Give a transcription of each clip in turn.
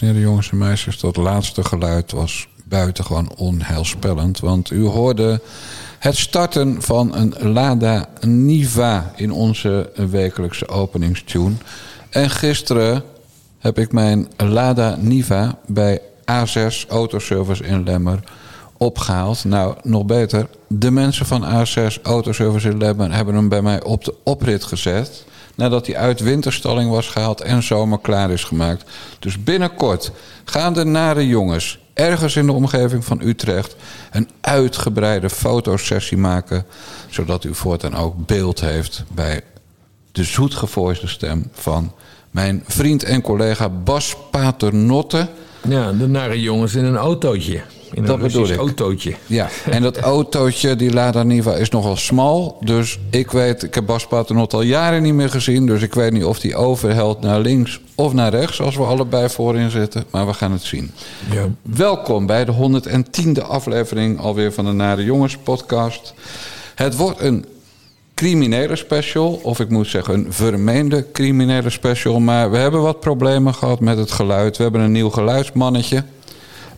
heren, jongens en meisjes, dat laatste geluid was buitengewoon onheilspellend. Want u hoorde het starten van een Lada Niva in onze wekelijkse openingstune. En gisteren heb ik mijn Lada Niva bij A6 Autoservice in Lemmer opgehaald. Nou, nog beter. De mensen van A6 Autoservice in Lemmer hebben hem bij mij op de oprit gezet. Nadat hij uit winterstalling was gehaald en zomer klaar is gemaakt. Dus binnenkort gaan de nare jongens ergens in de omgeving van Utrecht een uitgebreide fotosessie maken. Zodat u voortaan ook beeld heeft bij de zoetgevoiste stem van mijn vriend en collega Bas Paternotte. Ja, de nare jongens in een autootje. In Dat een bedoel ik. autootje. Ja, en dat autootje, die Lada Niva, is nogal smal. Dus ik weet, ik heb Bas Paternotte al jaren niet meer gezien. Dus ik weet niet of die overhelt naar links of naar rechts. Als we allebei voorin zitten. Maar we gaan het zien. Ja. Welkom bij de 110e aflevering alweer van de Nare Jongens podcast. Het wordt een criminele special, of ik moet zeggen een vermeende criminele special. Maar we hebben wat problemen gehad met het geluid. We hebben een nieuw geluidsmannetje,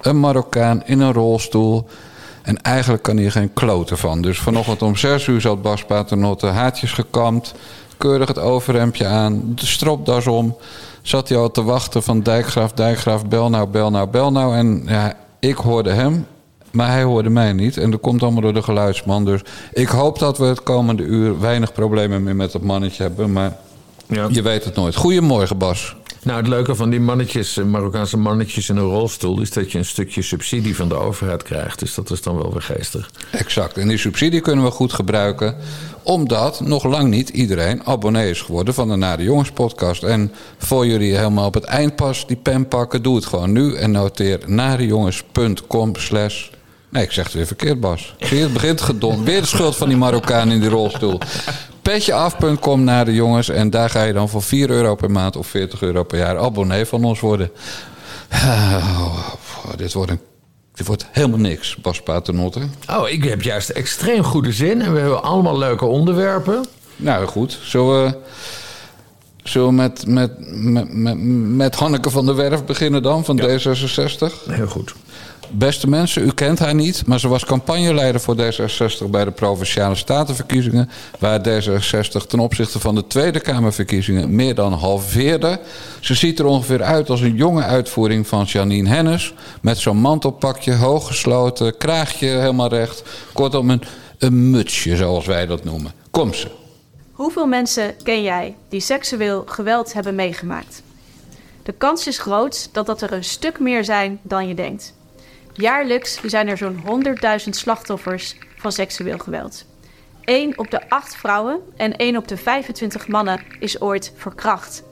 een Marokkaan in een rolstoel. En eigenlijk kan hier geen kloten van. Dus vanochtend om 6 uur zat Bas Paternotte haartjes gekamd. Keurig het overhemdje aan, de stropdas om. Zat hij al te wachten van Dijkgraaf, Dijkgraaf, bel nou, bel nou, bel nou. En ja, ik hoorde hem, maar hij hoorde mij niet. En dat komt allemaal door de geluidsman. Dus ik hoop dat we het komende uur weinig problemen meer met dat mannetje hebben. Maar Ja. je weet het nooit. Goedemorgen, Bas. Nou, het leuke van die mannetjes, eh, Marokkaanse mannetjes in een rolstoel... is dat je een stukje subsidie van de overheid krijgt. Dus dat is dan wel weer geestig. Exact. En die subsidie kunnen we goed gebruiken. Omdat nog lang niet iedereen abonnee is geworden van de Nare Jongens podcast. En voor jullie helemaal op het eind pas die pen pakken, doe het gewoon nu. En noteer narejongens.com slash... Nee, ik zeg het weer verkeerd, Bas. Het begint gedond. Weer de schuld van die Marokkaan in die rolstoel. Petjeaf.com naar de jongens. En daar ga je dan voor 4 euro per maand of 40 euro per jaar abonnee van ons worden. Oh, dit wordt een dit wordt helemaal niks, Bas Paternotte. Oh, ik heb juist extreem goede zin. En we hebben allemaal leuke onderwerpen. Nou goed, zullen we, met, met, met, met, met Hanneke van der Werf beginnen dan, van D66? Heel goed. Beste mensen, u kent haar niet, maar ze was campagneleider voor D66 bij de provinciale statenverkiezingen. Waar D66 ten opzichte van de Tweede Kamerverkiezingen meer dan halveerde. Ze ziet er ongeveer uit als een jonge uitvoering van Janine Hennis. Met zo'n mantelpakje, hooggesloten, kraagje helemaal recht. Kortom, een, een mutsje zoals wij dat noemen. Kom ze. Hoeveel mensen ken jij die seksueel geweld hebben meegemaakt? De kans is groot dat dat er een stuk meer zijn dan je denkt. Jaarlijks zijn er zo'n 100.000 slachtoffers van seksueel geweld. 1 op de 8 vrouwen en 1 op de 25 mannen is ooit verkracht.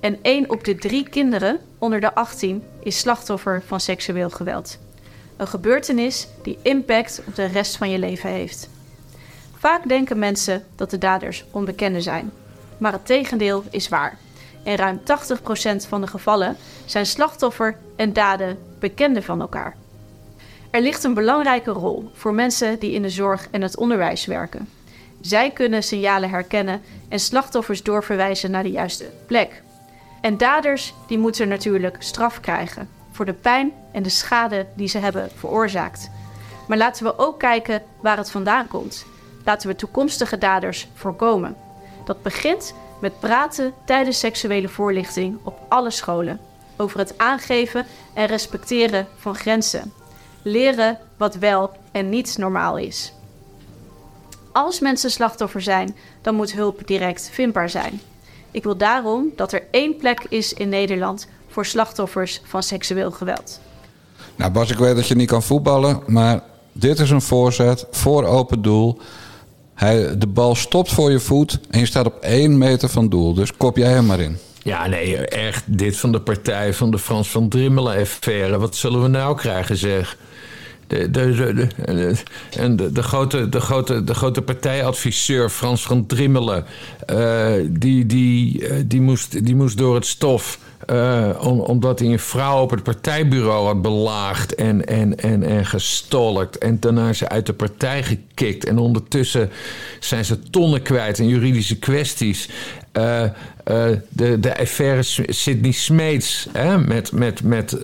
En 1 op de 3 kinderen onder de 18 is slachtoffer van seksueel geweld. Een gebeurtenis die impact op de rest van je leven heeft. Vaak denken mensen dat de daders onbekenden zijn. Maar het tegendeel is waar. In ruim 80% van de gevallen zijn slachtoffer en daden bekenden van elkaar. Er ligt een belangrijke rol voor mensen die in de zorg en het onderwijs werken. Zij kunnen signalen herkennen en slachtoffers doorverwijzen naar de juiste plek. En daders die moeten natuurlijk straf krijgen voor de pijn en de schade die ze hebben veroorzaakt. Maar laten we ook kijken waar het vandaan komt. Laten we toekomstige daders voorkomen. Dat begint met praten tijdens seksuele voorlichting op alle scholen. Over het aangeven en respecteren van grenzen. Leren wat wel en niet normaal is. Als mensen slachtoffer zijn, dan moet hulp direct vindbaar zijn. Ik wil daarom dat er één plek is in Nederland voor slachtoffers van seksueel geweld. Nou Bas, ik weet dat je niet kan voetballen, maar dit is een voorzet voor open doel. Hij, de bal stopt voor je voet en je staat op één meter van doel. Dus kop jij hem maar in. Ja, nee, echt dit van de partij van de Frans van Drimmelen-affaire. Wat zullen we nou krijgen, zeg? De, de, de, de, de- grote, de, grote, de grote partijadviseur Frans van Drimmelen... eh, die, die, eh, die, moest, die moest door het stof... eh, om, omdat hij een vrouw op het partijbureau had belaagd en, en, en, en gestolkt. En daarna is ze uit de partij gekikt. En ondertussen zijn ze tonnen kwijt in juridische kwesties. de, de affaire Sidney Smeets hè, met, met, met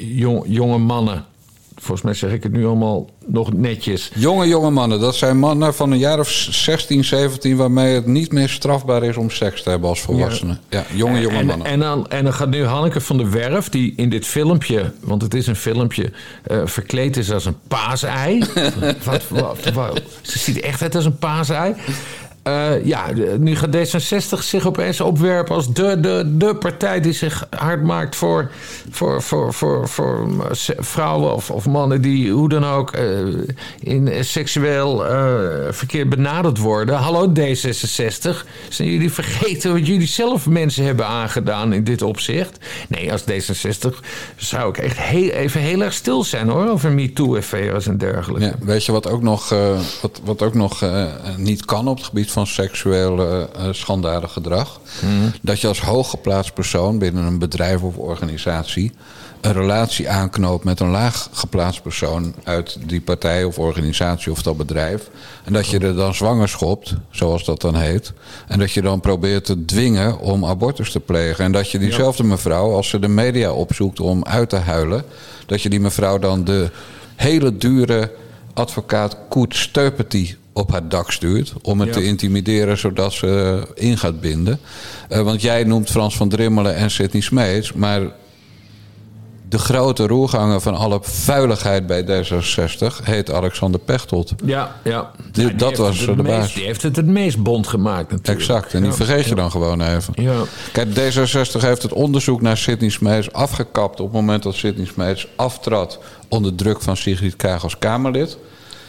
jong, jonge mannen. Volgens mij zeg ik het nu allemaal nog netjes. Jonge, jonge mannen. Dat zijn mannen van een jaar of 16, 17... waarmee het niet meer strafbaar is om seks te hebben als volwassenen. Ja, jonge, jonge en, mannen. En dan, en dan gaat nu Hanneke van der Werf, die in dit filmpje, want het is een filmpje, eh, verkleed is als een paasei. wat, wat, wat- ze ziet echt uit als een paasei. Eh, ja, nu gaat D66 zich opeens opwerpen als de, de, de partij die zich hard maakt voor, voor, voor, voor, voor vrouwen of, of mannen die hoe dan ook eh, in seksueel eh, verkeer benaderd worden. Hallo D66, zijn jullie vergeten wat jullie zelf mensen hebben aangedaan in dit opzicht? Nee, als D66 zou ik echt heel, even heel erg stil zijn hoor, over MeToo-affaires en dergelijke. Ja, weet je wat ook nog, wat, wat ook nog niet kan op het gebied van seksueel eh, schandalig gedrag? Dat je als hooggeplaatst persoon binnen een bedrijf of organisatie een relatie aanknoopt met een laag geplaatst persoon uit die partij of organisatie of dat bedrijf. En dat je er dan zwanger schopt, zoals dat dan heet. En dat je dan probeert te dwingen om abortus te plegen. En dat je diezelfde mevrouw, als ze de media opzoekt om uit te huilen, dat je die mevrouw dan de hele dure advocaat Koet Steupety op haar dak stuurt. Om het Ja. te intimideren zodat ze in gaat binden. Eh, want jij noemt Frans van Drimmelen en Sidney Smeets. Maar de grote roerganger van alle vuiligheid bij D66 heet Alexander Pechtold. Ja, ja. Dat was de baas. meest, Die heeft het het meest bond gemaakt natuurlijk. Exact, en die Ja. vergeet je dan gewoon even. Ja. Kijk, D66 heeft het onderzoek naar Sidney Smeets afgekapt... op het moment dat Sidney Smeets aftrad onder druk van Sigrid Kaag als Kamerlid.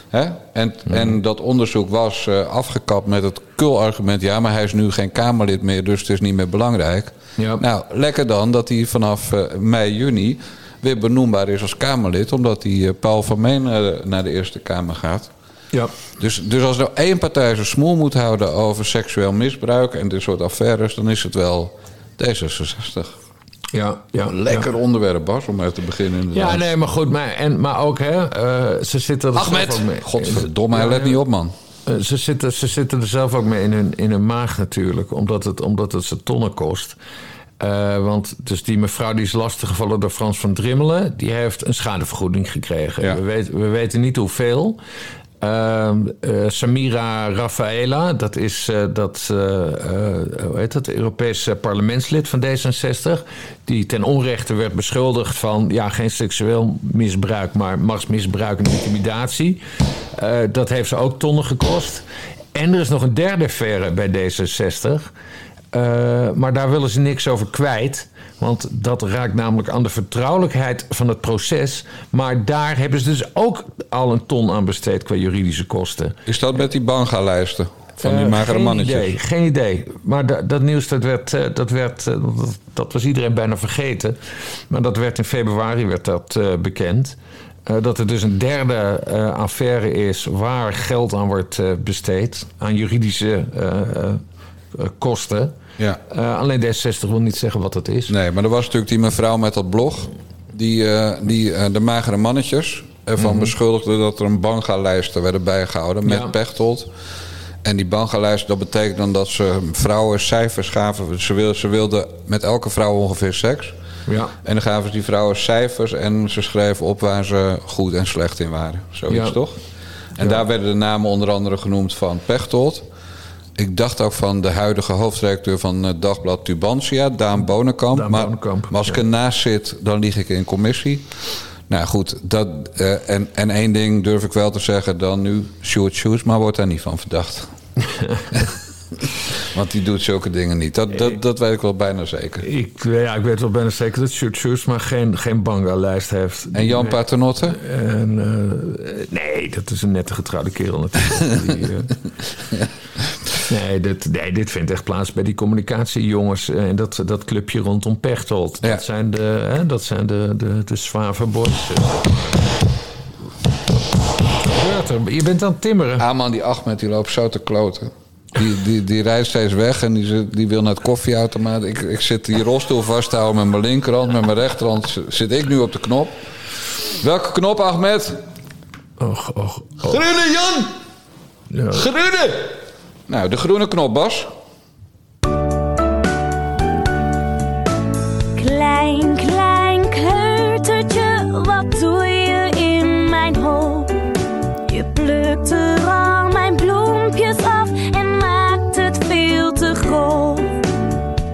Hè? En, en dat onderzoek was eh, afgekapt met het kul-argument... ja, maar hij is nu geen Kamerlid meer, dus het is niet meer belangrijk. Ja. Nou, lekker dan dat hij vanaf eh, mei, juni weer benoembaar is als Kamerlid... omdat hij eh, Paul van Meen naar de Eerste Kamer gaat... Ja. Dus, dus als er één partij zijn smoel moet houden over seksueel misbruik en dit soort affaires, dan is het wel D66. Ja, ja, Lekker Ja. onderwerp, Bas, om mee te beginnen. inderdaad. Ja, nee, maar goed. Maar, en, maar ook, hè, eh, ze zitten er zelf ook mee. Godverdomme, hij Ja, let ja. niet op, man. Eh, ze, zitten, ze zitten er zelf ook mee in hun, in hun maag natuurlijk, omdat het, omdat het ze tonnen kost. Eh, want dus die mevrouw die is lastiggevallen door Frans van Drimmelen, die heeft een schadevergoeding gekregen. Ja. We, weten, we weten niet hoeveel. Ehm, eh, Samira Rafaela, dat is eh, dat, eh, hoe heet dat, Europese parlementslid van D66, die ten onrechte werd beschuldigd van ja, geen seksueel misbruik, maar machtsmisbruik en intimidatie. Dat heeft ze ook tonnen gekost. En er is nog een derde affaire bij D66. Eh, maar daar willen ze niks over kwijt. Want dat raakt namelijk aan de vertrouwelijkheid van het proces. Maar daar hebben ze dus ook al een ton aan besteed qua juridische kosten. Is dat met die banga-lijsten van die Eh, magere geen mannetjes? Idee, geen idee. Maar da- dat nieuws dat werd, eh, dat, werd eh, dat, dat was iedereen bijna vergeten. Maar dat werd in februari werd dat, bekend. Dat er dus een derde affaire is waar geld aan wordt besteed. Aan juridische kosten. Ja. Eh, alleen D60 wil niet zeggen wat dat is. Nee, maar er was natuurlijk die mevrouw met dat blog... die, eh, die eh, de magere mannetjes ervan beschuldigde... dat er een banga-lijsten werden bijgehouden met Ja. Pechtold... En die banga-lijst, dat betekent dan dat ze vrouwen cijfers gaven. Ze wilden, ze wilden met elke vrouw ongeveer seks. Ja. En dan gaven ze die vrouwen cijfers en ze schreven op waar ze goed en slecht in waren. Zoiets Ja. toch? En daar werden de namen onder andere genoemd van Pechtold. Ik dacht ook van de huidige hoofdredacteur van het dagblad Tubantia, Daan Bonenkamp. Daan maar, Bonenkamp, maar als ik ernaast zit, dan lieg ik in commissie. Nou goed, dat, eh, en, en één ding durf ik wel te zeggen dan nu. Sjoerd Sjoerdsma wordt daar niet van verdacht. Want die doet zulke dingen niet. Dat, dat, dat weet ik wel bijna zeker. Ik, ja, ik weet wel bijna zeker dat Sjoerd Sjoerdsma geen, geen banga-lijst heeft. En Jan. Paternotte? En, eh, nee, dat is een nette getrouwde kerel natuurlijk. Die, eh, nee, dit, nee, dit vindt echt plaats bij die communicatiejongens. eh, En dat, dat clubje rondom Pechtold. Ja. Dat zijn de, hè, dat zijn de, de, de er? Je bent aan het timmeren. Aman die Ahmed die loopt zo te kloten. Die, die, die rijdt steeds weg en die, zit- die wil naar het koffieautomaat. Ik, ik zit die rolstoel vast te houden met mijn linkerhand. Met mijn rechterhand zit ik nu op de knop. Welke knop, Ahmed? Och, och, och. Groene, Jan! Ja. Groene! Nou, de groene knop, Bas. Klein, klein kleutertje, wat doe je in mijn hol? Je plukt er al mijn bloempjes af en maakt het veel te groot.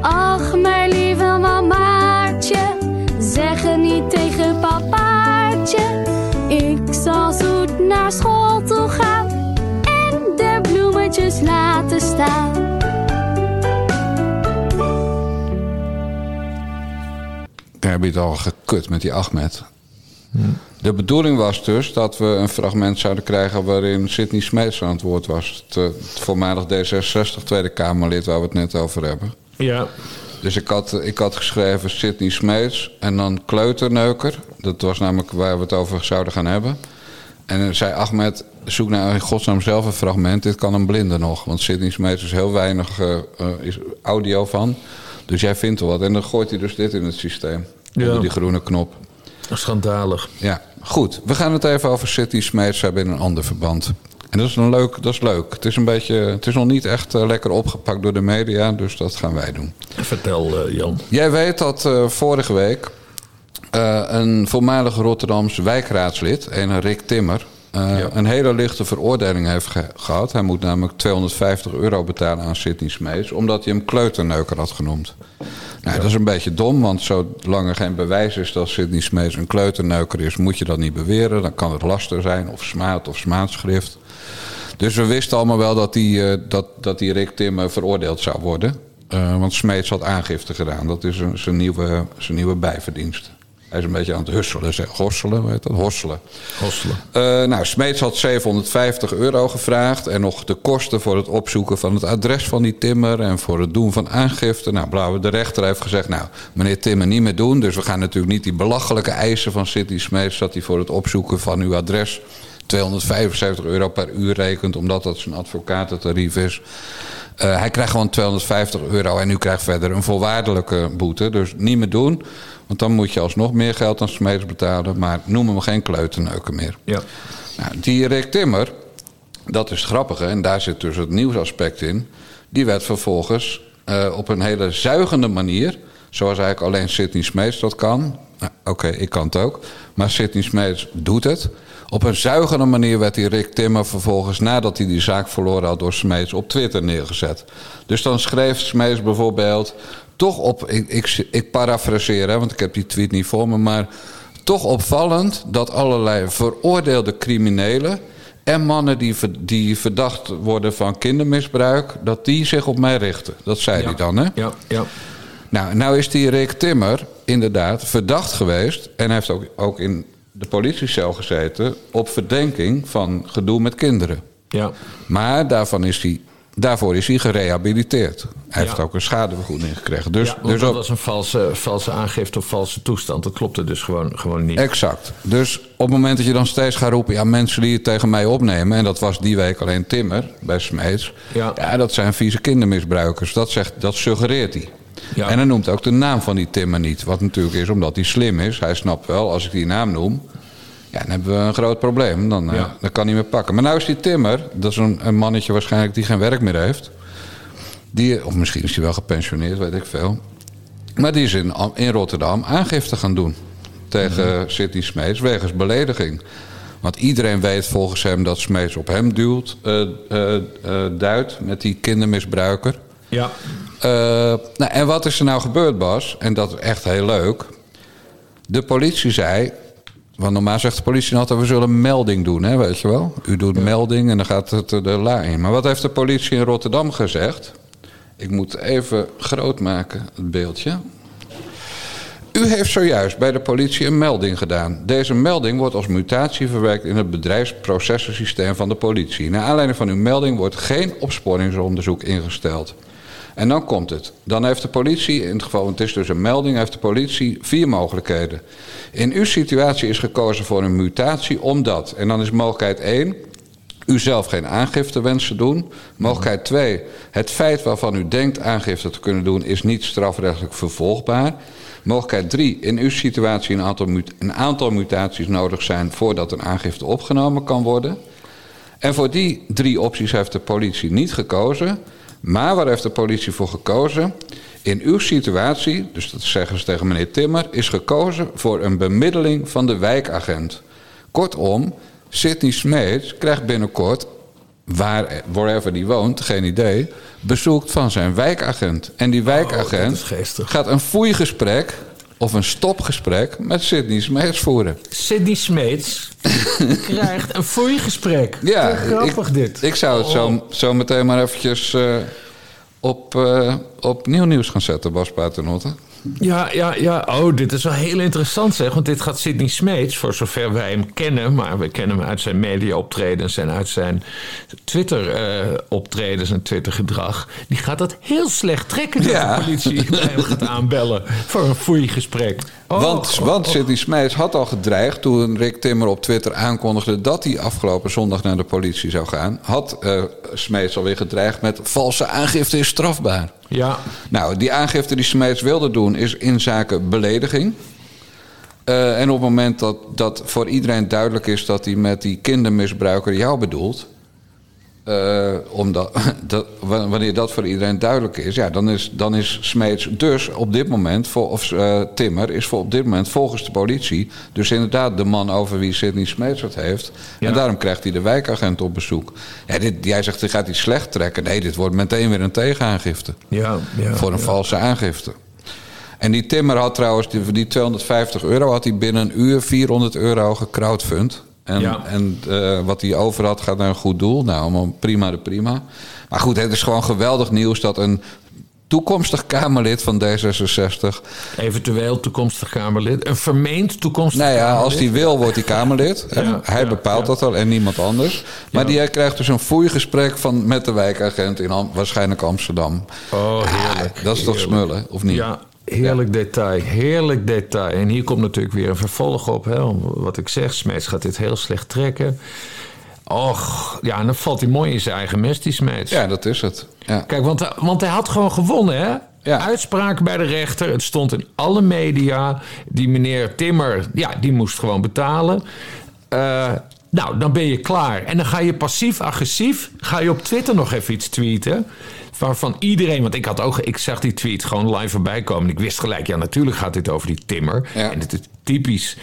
Ach, mijn lieve mamaatje, zeg het niet tegen papaatje. Ik zal zoet naar school. Staan. Daar heb je het al gekut met die Ahmed. De bedoeling was dus dat we een fragment zouden krijgen waarin Sidney Smeets aan het woord was. Het, eh, het voormalig D66 Tweede Kamerlid waar we het net over hebben. Ja. Dus ik had, ik had geschreven Sidney Smeets en dan Kleuterneuker. Dat was namelijk waar we het over zouden gaan hebben. En zei Ahmed, zoek nou in godsnaam zelf een fragment. Dit kan een blinde nog. Want Sidney Smeets is heel weinig eh, eh, is audio van. Dus jij vindt er wat. En dan gooit hij dus dit in het systeem. Ja. Onder die groene knop. Schandalig. Ja, goed. We gaan het even over City Smeets hebben in een ander verband. En dat is, een leuk, dat is leuk. Het is, een beetje, het is nog niet echt eh, lekker opgepakt door de media, dus dat gaan wij doen. Vertel, Jan. Jij weet dat vorige week eh, een voormalig Rotterdams wijkraadslid, een Rick Timmer, Ja. een hele lichte veroordeling heeft ge- gehad. Hij moet namelijk 250 euro betalen aan Sidney Smeets, omdat hij hem kleuterneuker had genoemd. Nou, dat is een beetje dom, want zolang er geen bewijs is dat Sidney Smeets een kleuterneuker is, moet je dat niet beweren. Dan kan het laster zijn, of smaad of smaadschrift. Dus we wisten allemaal wel dat die, eh, dat, dat die Rick Timmer veroordeeld zou worden. Want Smeets had aangifte gedaan. Dat is een- zijn nieuwe, zijn nieuwe bijverdienst. Hij is een beetje aan het husselen. Hosselen, hoe heet dat? Hosselen. Hosselen. Eh, nou, Smeets had 750 euro gevraagd. En nog de kosten voor het opzoeken van het adres van die Timmer. En voor het doen van aangifte. Nou, blauw, de rechter heeft gezegd: Nou, meneer Timmer, niet meer doen. Dus we gaan natuurlijk niet die belachelijke eisen van City Smeets. dat hij voor het opzoeken van uw adres 275 euro per uur rekent. omdat dat zijn advocatentarief is. Eh, hij krijgt gewoon 250 euro en u krijgt verder een voorwaardelijke boete. Dus niet meer doen, want dan moet je alsnog meer geld aan Smeets betalen. Maar noem hem geen kleuterneuker meer. Ja. Nou, die Rick Timmer, dat is grappige, en daar zit dus het nieuwsaspect in. Die werd vervolgens eh, op een hele zuigende manier, zoals eigenlijk alleen Sidney Smeets dat kan. Nou, Oké, ik kan het ook. Maar Sidney Smeets doet het. Op een zuigende manier werd die Rick Timmer vervolgens, nadat hij die zaak verloren had door Smeets, op Twitter neergezet. Dus dan schreef Smeets bijvoorbeeld, toch op, ik, ik, ik parafraseer, hè, want ik heb die tweet niet voor me, maar toch opvallend dat allerlei veroordeelde criminelen en mannen die, die verdacht worden van kindermisbruik, dat die zich op mij richten. Dat zei hij dan, hè? Ja, ja. Nou, nou is die Rick Timmer inderdaad verdacht geweest. En hij heeft ook, ook in de politiecel gezeten op verdenking van gedoe met kinderen. ja. Maar daarvan is hij, daarvoor is hij gerehabiliteerd. Hij Ja. heeft ook een schadevergoeding gekregen. Dus, ja, dus dat op- was een valse, valse aangifte of valse toestand. Dat klopte dus gewoon, gewoon niet. Exact. Dus op het moment dat je dan steeds gaat roepen... ja, mensen die het tegen mij opnemen... en dat was die week alleen Timmer bij Smeets... Ja. ja, dat zijn vieze kindermisbruikers. Dat, zegt, dat suggereert hij. Ja. En hij noemt ook de naam van die Timmer niet. Wat natuurlijk is omdat hij slim is. Hij snapt wel, als ik die naam noem... ja, dan hebben we een groot probleem. Dan, eh, Ja. dan kan hij me pakken. Maar nou is die Timmer... dat is een, een mannetje waarschijnlijk die geen werk meer heeft... Die, of misschien is hij wel gepensioneerd, weet ik veel... Maar die is in, in Rotterdam aangifte gaan doen tegen Sidney Smeets wegens belediging. Want iedereen weet volgens hem dat Smeets op hem duwt, eh, eh, duidt met die kindermisbruiker. Ja. Nou, en wat is er nou gebeurd, Bas? En dat is echt heel leuk. De politie zei. Want normaal zegt de politie altijd: we zullen een melding doen, hè, weet je wel? U doet melding en dan gaat het er de la in. Maar wat heeft de politie in Rotterdam gezegd? Ik moet even groot maken, het beeldje. U heeft zojuist bij de politie een melding gedaan. Deze melding wordt als mutatie verwerkt in het bedrijfsprocessensysteem van de politie. Naar aanleiding van uw melding wordt geen opsporingsonderzoek ingesteld. En dan komt het. Dan heeft de politie, in het geval het is dus een melding, heeft de politie vier mogelijkheden. In uw situatie is gekozen voor een mutatie omdat. En dan is mogelijkheid 1. U zelf geen aangifte wenst te doen. Mogelijkheid 2. Het feit waarvan u denkt aangifte te kunnen doen is niet strafrechtelijk vervolgbaar. Mogelijkheid 3. In uw situatie een aantal, een aantal mutaties nodig zijn voordat een aangifte opgenomen kan worden. En voor die drie opties heeft de politie niet gekozen. Maar waar heeft de politie voor gekozen? In uw situatie, dus dat zeggen ze tegen meneer Timmer, is gekozen voor een bemiddeling van de wijkagent. Kortom, Sidney Smeets krijgt binnenkort, waar, wherever die woont, geen idee, bezoek van zijn wijkagent. En die wijkagent is geestig. gaat een foeigesprek of een stopgesprek met Sidney Smeets voeren. Sidney Smeets krijgt een foei-gesprek. Ja, Te grappig ik, dit. Ik zou het zo, zo meteen maar eventjes eh, op, eh, op nieuw nieuws gaan zetten, Bas Paternotte. Ja, ja, ja. Oh, dit is wel heel interessant zeg. Want dit gaat Sidney Smeets, voor zover wij hem kennen... maar we kennen hem uit zijn media-optredens... en uit zijn Twitter-optredens en Twitter-gedrag... die gaat dat heel slecht trekken... dat Ja. de politie bij hem gaat aanbellen... voor een foei-gesprek. Oh, want oh, want oh. Sidney Smeets had al gedreigd toen Rick Timmer op Twitter aankondigde dat hij afgelopen zondag naar de politie zou gaan. Had eh Smeets alweer gedreigd met valse aangifte is strafbaar. Ja, Nou, die aangifte die Smeets wilde doen is in zaken belediging. Eh, en op het moment dat, dat voor iedereen duidelijk is dat hij met die kindermisbruiker jou bedoelt. Eh, omdat, dat, wa- wanneer dat voor iedereen duidelijk is, ja, dan is, dan is Smeets dus op dit moment, voor, of eh, Timmer, is voor op dit moment volgens de politie. Dus inderdaad de man over wie Sidney Smeets het heeft. Ja. En daarom krijgt hij de wijkagent op bezoek. Ja, dit, jij zegt, hij gaat iets slecht trekken. Nee, dit wordt meteen weer een tegenaangifte ja, ja. voor een valse aangifte. En die Timmer had trouwens, die, voor die 250 euro had hij binnen een uur 400 euro gecrowdfund. En, Ja. en eh, wat hij over had gaat naar een goed doel. Nou, prima de prima. Maar goed, het is gewoon geweldig nieuws dat een toekomstig Kamerlid van D66... Eventueel toekomstig Kamerlid. Een vermeend toekomstig Nou ja, als hij wil, wordt hij Kamerlid. Ja, hij ja, bepaalt ja. dat al en niemand anders. Maar die hij krijgt dus een foeigesprek van, met de wijkagent in Am- waarschijnlijk Amsterdam. Oh, Ah, heerlijk. dat is toch smullen, of niet? Ja, heerlijk detail. Heerlijk detail. En hier komt natuurlijk weer een vervolg op. Hè. Wat ik zeg, Smeets gaat dit heel slecht trekken. Och, ja, en dan valt hij mooi in zijn eigen mest, die Smeets. Ja, dat is het. Ja. Kijk, want, want hij had gewoon gewonnen, hè? Ja. Uitspraak bij de rechter. Het stond in alle media. Die meneer Timmer, ja, die moest gewoon betalen. Eh, nou, dan ben je klaar. En dan ga je passief-agressief... ga je op Twitter nog even iets tweeten... waarvan iedereen... want ik had ook... ik zag die tweet gewoon live voorbij komen... ik wist gelijk, ja, natuurlijk gaat dit over die Timmer. Ja. En het is typisch...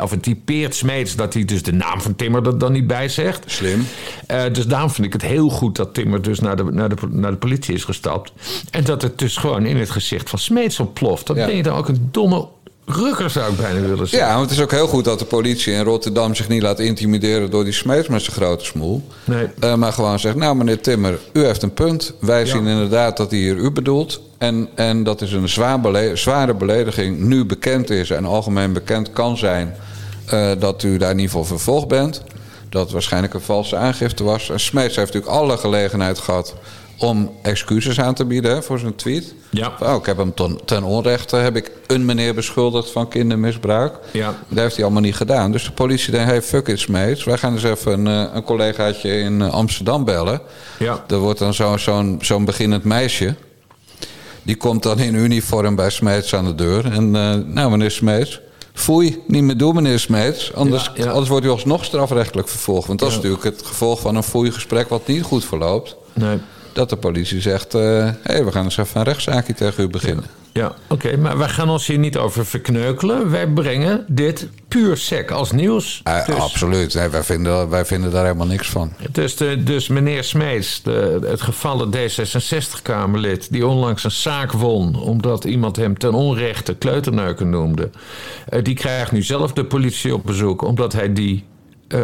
Of het typeert Smeets dat hij dus de naam van Timmer er dan niet bij zegt. Slim. Eh, dus daarom vind ik het heel goed dat Timmer dus naar de, naar, de, naar de politie is gestapt. En dat het dus gewoon in het gezicht van Smeets ontploft. Dan Ja. ben je dan ook een domme rukker, zou ik bijna willen zeggen. Ja, want het is ook heel goed dat de politie in Rotterdam zich niet laat intimideren door die Smeets met zijn grote smoel. Nee. Eh, maar gewoon zegt, nou meneer Timmer, u heeft een punt. Wij zien inderdaad dat hij hier u bedoelt. En, en dat is een zwaar bele- zware belediging. Nu bekend is en algemeen bekend kan zijn eh, dat u daar ieder geval vervolgd bent. Dat waarschijnlijk een valse aangifte was. En Smeets heeft natuurlijk alle gelegenheid gehad om excuses aan te bieden hè, voor zijn tweet. Ja. Oh, ik heb hem ten, ten onrechte, heb ik een meneer beschuldigd van kindermisbruik. Ja. Dat heeft hij allemaal niet gedaan. Dus de politie denkt, hey, fuck it, Smeets. Wij gaan eens even een, eh, een collegaatje in eh, Amsterdam bellen. Ja. Er wordt dan zo- zo'n zo'n beginnend meisje. Die komt dan in uniform bij Smeets aan de deur. En eh, nou, meneer Smeets, foei, niet meer doen, meneer Smeets. Anders, Ja, ja. anders wordt u alsnog strafrechtelijk vervolgd. Want dat is natuurlijk het gevolg van een foei-gesprek wat niet goed verloopt. Nee. Dat de politie zegt, hé, hey, we gaan eens even een rechtszaakje tegen u beginnen. Ja, oké. maar wij gaan ons hier niet over verkneukelen. Wij brengen dit puur sec als nieuws. Eh, Dus- Absoluut, nee, wij, vinden, wij vinden daar helemaal niks van. Dus, de, dus meneer Smeets, de, het gevallen D66-Kamerlid... die onlangs een zaak won omdat iemand hem ten onrechte kleuterneuken noemde... eh, die krijgt nu zelf de politie op bezoek... omdat hij die, eh,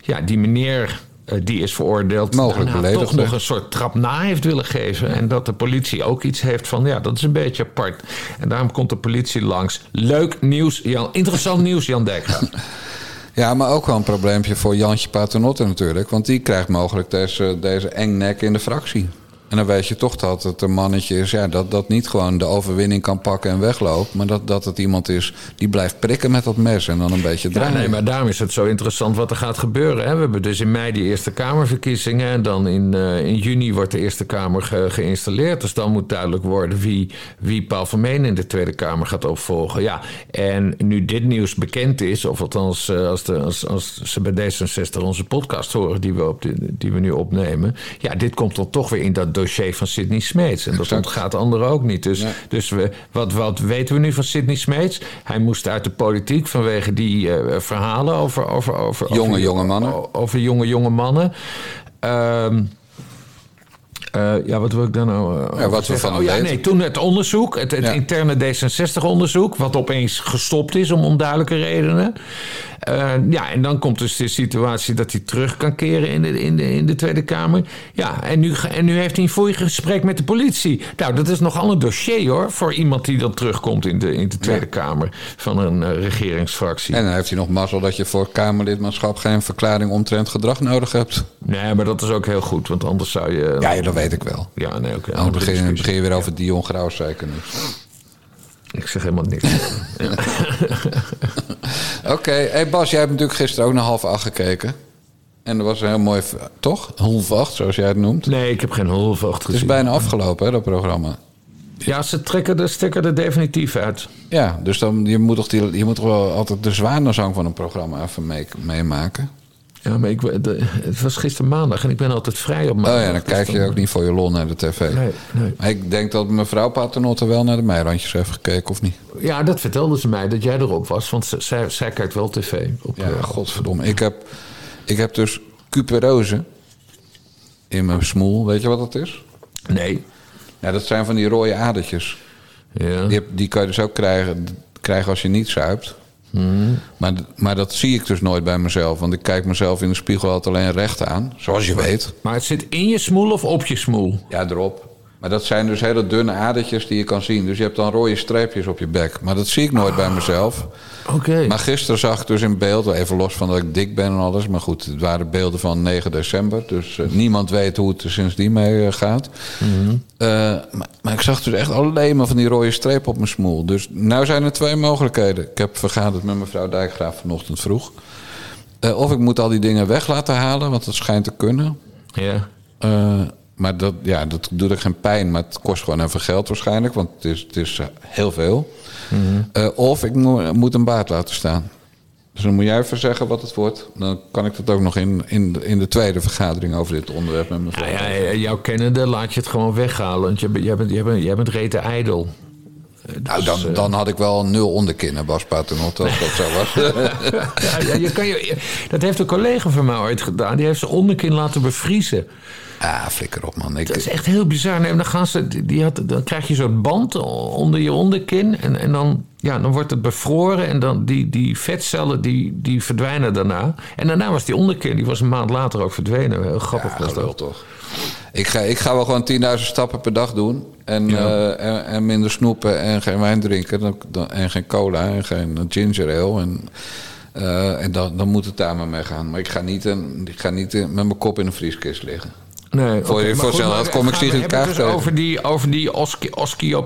ja, die meneer eh, die is veroordeeld... Mogelijk daarna toch nog een soort trap na heeft willen geven... en dat de politie ook iets heeft van... ja, dat is een beetje apart. En daarom komt de politie langs. Leuk nieuws, Jan. Interessant nieuws, Jan Dijkgraaf. Ja, maar ook wel een probleempje voor Jantje Paternotte natuurlijk. Want die krijgt mogelijk deze, deze engnek in de fractie. En dan weet je toch dat het een mannetje is... Ja, dat, dat niet gewoon de overwinning kan pakken en wegloopt... maar dat, dat het iemand is die blijft prikken met dat mes... en dan een beetje Ja, draaien. nee, maar daarom is het zo interessant wat er gaat gebeuren. Hè. We hebben dus in mei die Eerste Kamerverkiezingen. En dan in, eh, in juni wordt de Eerste Kamer ge- geïnstalleerd. Dus dan moet duidelijk worden wie, wie Paul Vermeen in de Tweede Kamer gaat opvolgen. Ja, en nu dit nieuws bekend is, of althans eh, als, de, als, als ze bij D66 onze podcast horen die we, op de, die we nu opnemen. Ja, dit komt dan toch weer in dat dossier van Sidney Smeets. En dat Exact. ontgaat anderen ook niet. Dus, Ja. dus we, wat, wat weten we nu van Sidney Smeets? Hij moest uit de politiek vanwege die eh, verhalen over, over, over, Jonge, over, jonge mannen. Over jonge, jonge mannen. Ehm, eh, ja, wat wil ik dan nou? eh, over wat we van oh, ja, nee, toen het onderzoek, het, het Ja. interne D66-onderzoek, wat opeens gestopt is om onduidelijke redenen. Eh, ja, en dan komt dus de situatie dat hij terug kan keren in de, in de, in de Tweede Kamer. Ja, en nu, en nu heeft hij een voor gesprek met de politie. Nou, dat is nogal een dossier hoor, voor iemand die dan terugkomt in de, in de Tweede Kamer van een regeringsfractie. En dan heeft hij nog mazzel dat je voor Kamerlidmaatschap geen verklaring omtrent gedrag nodig hebt. Nee, maar dat is ook heel goed, want anders zou je. Ja, ja, dat weet ik wel. Ja, nee, oké. Dan andere begin, je weer over Dion Graus zeker. Ik zeg helemaal niks. Oké, hey Bas, jij hebt natuurlijk gisteren ook naar half acht gekeken. En dat was een heel mooi, toch? Half acht, zoals jij het noemt. nee, ik heb geen holvacht Het is gezien. bijna afgelopen, hè, dat programma. Ja, ze trekken de sticker er definitief uit. Ja, dus dan, je, moet toch die, je moet toch wel altijd de zwanenzang van een programma even mee- meemaken. Ja, maar ik, de- het was gisteren maandag en ik ben altijd vrij op maandag. Oh ja, dan Dus kijk je ook niet voor je lol naar de tv. Nee, nee. Ik denk dat mevrouw Paternotte wel naar de Meirandjes heeft gekeken, of niet? Ja, dat vertelde ze mij, dat jij erop was. Want zij kijkt wel tv. Op, Ja, eh, godverdomme. Ik heb, ik heb dus cuperose in mijn smoel. Weet je wat dat is? nee. Ja, dat zijn van die rode adertjes. Ja. Die, heb- die kan je dus ook krijgen, krijgen als je niet zuipt. Maar, maar dat zie ik dus nooit bij mezelf. Want ik kijk mezelf in de spiegel altijd alleen recht aan. Zoals je weet. Maar het zit in je smoel of op je smoel? Ja, erop. Maar dat zijn dus hele dunne adertjes die je kan zien. Dus je hebt dan rode streepjes op je bek. Maar dat zie ik nooit bij mezelf. Oké. Maar gisteren zag ik dus in beeld, even los van dat ik dik ben en alles. Maar goed, het waren beelden van 9 december. Dus eh, niemand weet hoe het er sindsdien mee eh, gaat. Eh, maar, maar ik zag dus echt alleen maar van die rode streep op mijn smoel. Dus nu zijn er twee mogelijkheden. Ik heb vergaderd met mevrouw Dijkgraaf vanochtend vroeg. Of ik moet al die dingen weg laten halen, want dat schijnt te kunnen. Ja. Maar dat, ja, dat doet er geen pijn, maar het kost gewoon even geld waarschijnlijk, want het is, het is eh, heel veel. Eh, of ik mo- moet een baard laten staan. Dus dan moet jij even zeggen wat het wordt. Dan kan ik dat ook nog in, in, de- in de tweede vergadering over dit onderwerp met mevrouw. Nou ja, jouw kennende laat je het gewoon weghalen. Want jij bent, jij bent, jij bent, jij bent rete ijdel. nou, dan, dan had ik wel nul onderkinnen, Bas Paternotte, als dat zo was. Ja, ja, je kan je, dat heeft een collega van mij ooit gedaan. Die heeft zijn onderkin laten bevriezen. Ah, flikker op, man. Ik, Dat is echt heel bizar. Nee, dan, gaan ze, die- had, dan krijg je zo'n band onder je onderkin. En, en dan, ja, dan wordt het bevroren. En dan die, die vetcellen die, die verdwijnen daarna. En daarna was die onderkin, die was een maand later ook verdwenen. Heel grappig ja, was dat. toch. Ik ga, ik ga wel gewoon 10.000 stappen per dag doen. En, Ja. eh, en, en minder snoepen en geen wijn drinken. Dan, dan- en geen cola en geen ginger ale. En, eh, en dan, dan moet het daar maar mee gaan. Maar ik ga niet, een, ik ga niet met mijn kop in een vrieskist liggen. Nee, Voor je maar voorstellen, dat maar kom ik Sigrid Kaag dus over die, over die oski.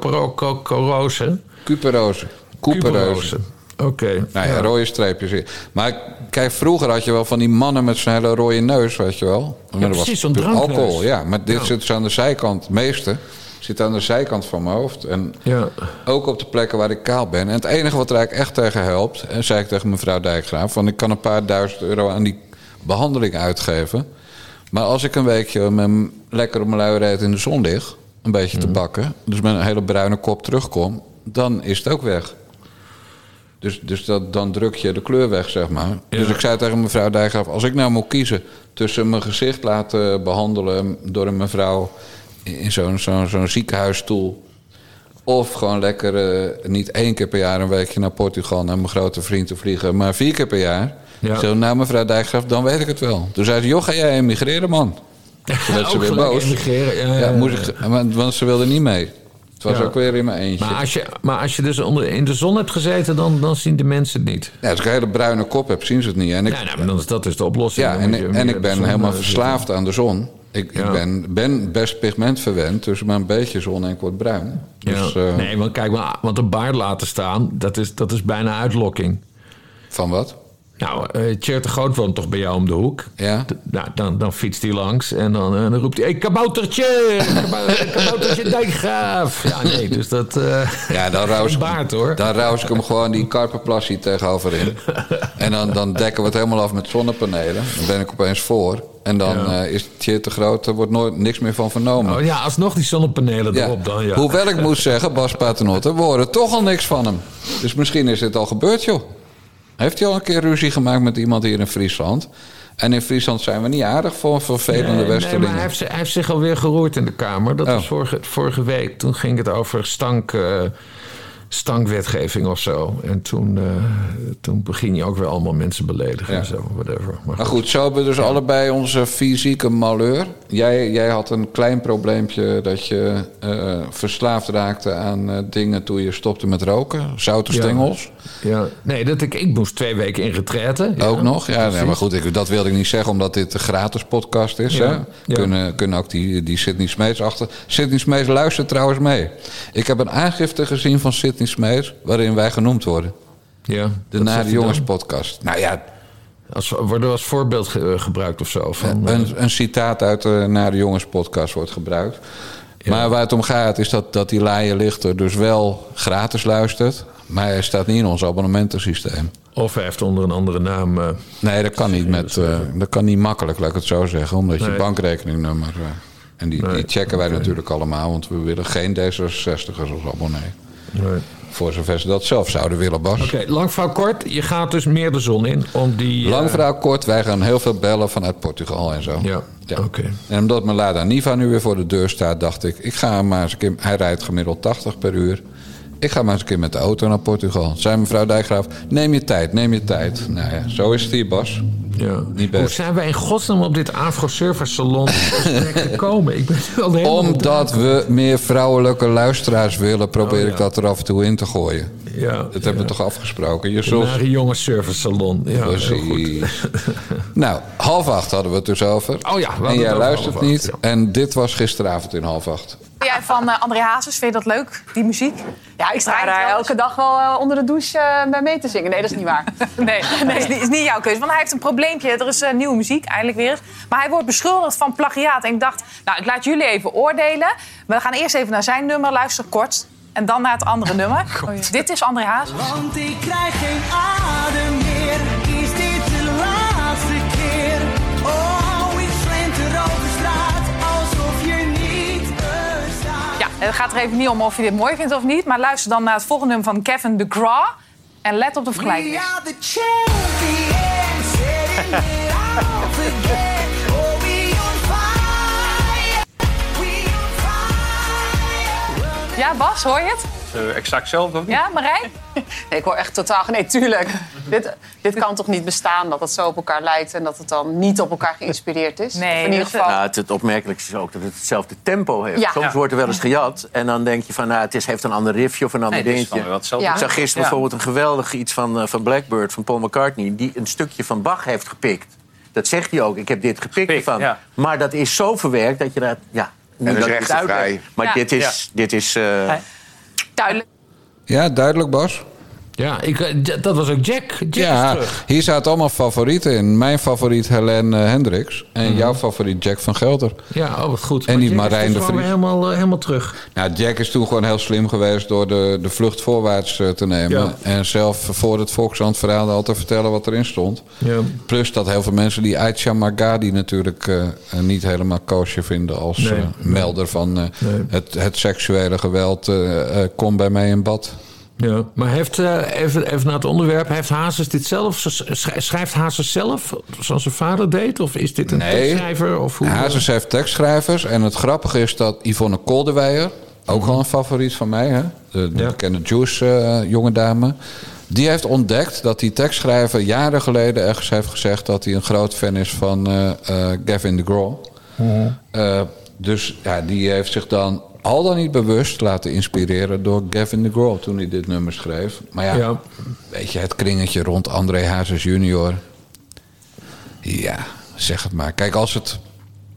Cuperose. Couperose. Oké. Nou ja, rode streepjes. Maar kijk, vroeger had je wel van die mannen met zo'n hele rode neus, weet je wel. Maar dat precies, zo'n alcohol, ja. Maar dit Ja. zit dus aan de zijkant, het meeste zit aan de zijkant van mijn hoofd. En Ja. ook op de plekken waar ik kaal ben. En het enige wat er eigenlijk echt tegen helpt, en zei ik tegen mevrouw Dijkgraaf, van ik kan een paar duizend euro aan die behandeling uitgeven. Maar als ik een weekje met lekker op mijn luie in de zon lig, een beetje Mhm. te bakken, dus met een hele bruine kop terugkom, dan is het ook weg. Dus, dus dat, dan druk je de kleur weg, zeg maar. Dus ik zei tegen mevrouw Dijkgraaf... als ik nou moet kiezen tussen mijn gezicht laten behandelen... door een mevrouw in zo'n zo'n zo'n ziekenhuisstoel... of gewoon lekker eh, niet één keer per jaar een weekje naar Portugal... naar mijn grote vriend te vliegen, maar vier keer per jaar... Ja. Zei, nou mevrouw Dijkgraaf, dan weet ik het wel. Toen zei ze, joh, ga jij emigreren, man? Toen werd ze weer boos. emigreren, ja, ja, Ja, ja. moest ik, want, want ze wilde niet mee. Het was Ja. ook weer in mijn eentje. Maar als je, maar als je dus onder, in de zon hebt gezeten, dan, dan zien de mensen het niet. Ja, als ik een hele bruine kop heb, zien ze het niet. En ik, Nee, nee, maar dan is dat dus de oplossing. Ja, en, je en ik ben helemaal eh, verslaafd aan de zon. Ik, Ja. ik ben, ben best pigmentverwend, dus maar een beetje zon en ik word bruin. Dus Ja. eh, nee, want kijk, maar, want een baard laten staan, dat is, dat is bijna uitlokking. van wat? Nou, eh Tjeerd de Groot woont toch bij jou om de hoek? Ja? D- Nou, dan, dan fietst hij langs en dan, eh, dan roept hij... Hé, kaboutertje! Kabou- kaboutertje Dijkgraaf! Ja, nee, dus dat... eh Ja, dan Een baard, hoor. dan roos ik hem gewoon die Karpenplassie tegenover in. En dan, dan dekken we het helemaal af met zonnepanelen. Dan ben ik opeens voor. En dan Ja. is het te groot, er wordt nooit niks meer van vernomen. Oh ja, alsnog die zonnepanelen Ja. erop dan, ja. Hoewel ik moet zeggen, Bas Paternotte, we horen toch al niks van hem. Dus misschien is dit al gebeurd, joh. Heeft hij al een keer ruzie gemaakt met iemand hier in Friesland? En in Friesland zijn we niet aardig voor vervelende Nee, nee, Westerlingen. maar hij heeft, zi- hij heeft zich alweer geroerd in de Kamer. Dat Oh. was vorige, vorige week. Toen ging het over stank, eh, stankwetgeving of zo. En toen, eh, toen begin je ook weer allemaal mensen beledigen Ja. en zo. Whatever. Maar Maar goed, zo hebben we dus allebei onze fysieke malheur. Jij, jij had een klein probleempje dat je eh, verslaafd raakte aan eh, dingen toen je stopte met roken. Zoute Ja. stengels. Ja, nee, dat ik, ik moest twee weken in retraite. Ook nog? Ja, nee, maar goed, ik, dat wilde ik niet zeggen omdat dit een gratis podcast is. Hè? Kunnen, kunnen ook die, die Sydney Smeets achter. Sydney Smeets luistert trouwens mee. Ik heb een aangifte gezien van Sydney Smeets waarin wij genoemd worden. Ja, De Nare Jongens dan? podcast. Nou ja, Als, worden als voorbeeld ge- gebruikt of zo. Van, eh, een, een citaat uit de Nare Jongens podcast wordt gebruikt. Maar waar het om gaat is dat, dat die laaie lichter dus wel gratis luistert. Maar hij staat niet in ons abonnementensysteem. Of hij heeft onder een andere naam. eh, Nee, dat kan niet, met, eh, dat kan niet makkelijk, laat ik het zo zeggen. Omdat je bankrekeningnummer... eh, en die, Nee, die checken wij natuurlijk allemaal. Want we willen geen D66'ers als abonnee. Nee. Voor zover ze dat zelf zouden willen, Bas. Oké, lang verhaal kort. Je gaat dus meer de zon in om die... eh, Lang verhaal kort, wij gaan heel veel bellen vanuit Portugal en zo. Ja, oké. En omdat mijn Lada Niva nu weer voor de deur staat, dacht ik... ik ga maar eens een keer... Hij rijdt gemiddeld 80 per uur. Ik ga maar eens een keer met de auto naar Portugal. Zei mevrouw Dijkgraaf, neem je tijd, neem je tijd. Nou ja, zo is het hier, Bas. Ja. Niet Hoe best. zijn wij in godsnaam op dit Afro-Service Salon gekomen? Ik ben wel helemaal Omdat we meer vrouwelijke luisteraars willen... probeer Oh, ja. ik dat er af en toe in te gooien. Ja, Dat hebben we toch afgesproken? Je zult... Naar een jonge service salon. Ja, heel goed. Precies. nou, half acht hadden we het dus over. Oh ja, en jij luistert acht, niet. ja. En dit was gisteravond in half acht. Jij van eh, André Hazes, vind je dat leuk, die muziek? Ja, ik sta daar elke dag wel eh, onder de douche eh, bij mee te zingen. Nee, dat is niet waar. Nee, nee is, niet, is niet jouw keuze. Want hij heeft een probleempje. Er is eh, nieuwe muziek, eindelijk weer eens. Maar hij wordt beschuldigd van plagiaat. En ik dacht, nou, ik laat jullie even oordelen. We gaan eerst even naar zijn nummer luisteren, kort. En dan naar het andere nummer. Dit is André Hazes. Want ik krijg geen adem meer. Is dit de laatste keer? Oh, ik slenter over straat alsof je niet bestaat. Ja, het gaat er even niet om of je dit mooi vindt of niet. Maar luister dan naar het volgende nummer van Kevin DeGraw. En let op de vergelijking. Ja, Bas, hoor je het? Eh, exact hetzelfde, of niet? Ja, Marijn? Nee, ik hoor echt totaal... Nee, tuurlijk. dit, dit kan toch niet bestaan dat het zo op elkaar lijkt... en dat het dan niet op elkaar geïnspireerd is? Nee, in ieder geval... Nou, het, het opmerkelijkste is ook dat het hetzelfde tempo heeft. Ja. Soms Ja. wordt er wel eens gejat en dan denk je van... Nou, het is, heeft een ander riffje of een ander Nee, het is dingetje. gewoon wel hetzelfde. Ja. Ik zag gisteren Ja. bijvoorbeeld een geweldig iets van, eh, van Blackbird, van Paul McCartney... die een stukje van Bach heeft gepikt. Dat zegt hij ook. Ik heb dit gepikt ja. Maar dat is zo verwerkt dat je dat... Ja, is dat ik het rechtenvrij. Maar Ja. dit is... Dit is eh, Duidelijk. Ja, duidelijk, Bas. Ja, ik, eh, dat was ook Jack. Ja, terug. hier zaten allemaal favorieten in. Mijn favoriet Helene eh, Hendricks. En jouw favoriet Jack van Gelder. Ja, oh, wat goed. En Maar die Jack Marijn de Vries. helemaal, eh, helemaal terug. Nou, Jack is toen gewoon heel slim geweest door de, de vlucht voorwaarts te nemen. Ja. En zelf voor het Volkskrant-verhaal al te vertellen wat erin stond. Ja. Plus dat heel veel mensen die Aisha Margadi natuurlijk niet helemaal koosje vinden als Nee. melder van Nee. het, het seksuele geweld. kom bij mij in bad. Ja, maar heeft, eh, even, even naar het onderwerp, heeft Hazes dit zelf, sch- schrijft Hazes zelf zoals zijn vader deed? Of is dit een Nee. tekstschrijver? Of hoe, Hazes heeft tekstschrijvers. En het grappige is dat Yvonne Koldewijer, ook wel een favoriet van mij, hè? de, de Ja. bekende Juice eh, jonge dame. Die heeft ontdekt dat die tekstschrijver jaren geleden ergens heeft gezegd dat hij een groot fan is van eh, Gavin DeGraw. Eh, dus ja, die heeft zich dan al dan niet bewust laten inspireren door Gavin DeGraw toen hij dit nummer schreef. Maar ja, Ja. weet je, het kringetje rond André Hazes junior. Ja, zeg het maar. Kijk, als het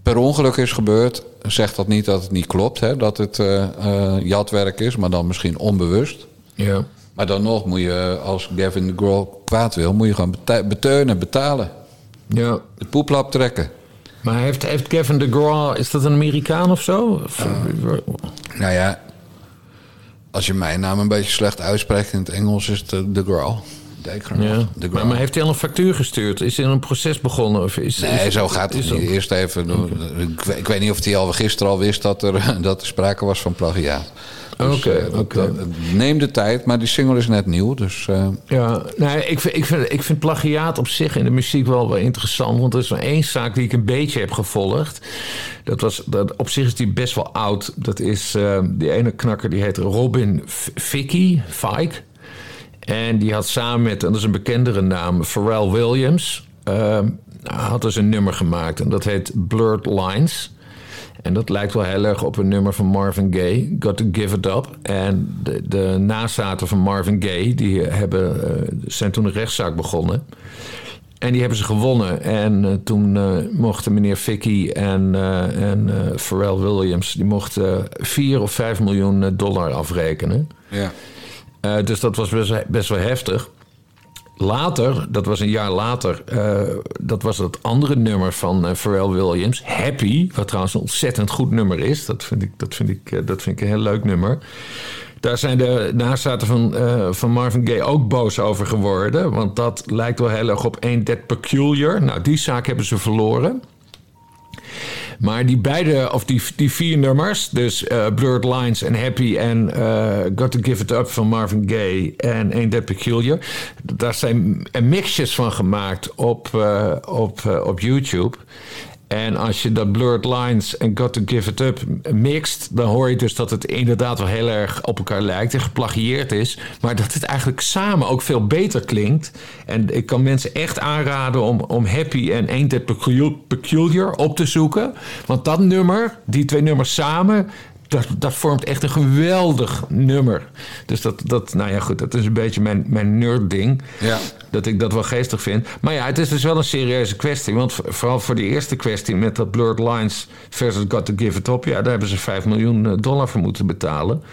per ongeluk is gebeurd, zegt dat niet dat het niet klopt. Hè? Dat het eh, jatwerk is, maar dan misschien onbewust. Ja. Maar dan nog moet je, als Gavin de Grohl kwaad wil, moet je gewoon bete- beteunen, betalen. ja. De poeplap trekken. Maar heeft, heeft Kevin DeGraw, is dat een Amerikaan of zo? Of, Nou ja, als je mijn naam een beetje slecht uitspreekt in het Engels, is het eh, de. Dekker Ja. De Maar, maar heeft hij al een factuur gestuurd? Is er een proces begonnen? Of is, Nee, is- zo gaat het niet. Eerst even. doen. Ik, weet- ik weet niet of hij al gisteren al wist dat er, dat er sprake was van plagiaat. Dus, Oké, eh, dat- oké. dat- neem de tijd, maar die single is net nieuw. Dus eh, Ja, nee, ik, vind, ik, vind, ik vind plagiaat op zich in de muziek wel, wel interessant. Want er is maar één zaak die ik een beetje heb gevolgd. Dat was, dat, op zich is die best wel oud. Dat is eh, die ene knakker die heet Robin Vicky, Fike. En die had samen met, en dat is een bekendere naam, Pharrell Williams... had dus een nummer gemaakt en dat heet Blurred Lines... En dat lijkt wel heel erg op een nummer van Marvin Gaye, Got to Give It Up. En de, de nazaten van Marvin Gaye, die hebben, eh, zijn toen een rechtszaak begonnen. En die hebben ze gewonnen. En eh, toen eh, mochten meneer Vicky en, eh, en Pharrell Williams... die mochten 4 of 5 miljoen dollar afrekenen. ja. Dus dat was best, best wel heftig. Later, dat was een jaar later, eh, dat was het andere nummer van eh, Pharrell Williams, Happy, wat trouwens een ontzettend goed nummer is. Dat vind ik, dat vind ik, eh, dat vind ik een heel leuk nummer. Daar zijn de nazaten van, van Marvin Gaye ook boos over geworden. Want dat lijkt wel heel erg op Ain't That Peculiar. Nou, die zaak hebben ze verloren. Maar die beide, of die, die vier nummers, dus eh, Blurred Lines en Happy en eh, Got to Give It Up van Marvin Gaye en Ain't That Peculiar, daar zijn mixjes van gemaakt op, eh, op, op YouTube. En als je dat Blurred Lines en Got to Give It Up mixt, dan hoor je dus dat het inderdaad wel heel erg op elkaar lijkt en geplagieerd is. Maar dat het eigenlijk samen ook veel beter klinkt. En ik kan mensen echt aanraden om, om Happy en Ain't That Peculiar- op te zoeken. Want dat nummer, die twee nummers samen, dat, dat vormt echt een geweldig nummer. Dus dat, dat, nou ja, goed, dat is een beetje mijn, mijn nerd-ding. Ja. Dat ik dat wel geestig vind. Maar ja, het is dus wel een serieuze kwestie. Want vooral voor die eerste kwestie met dat Blurred Lines versus Got to Give It Up... ja, daar hebben ze 5 miljoen eh, dollar voor moeten betalen.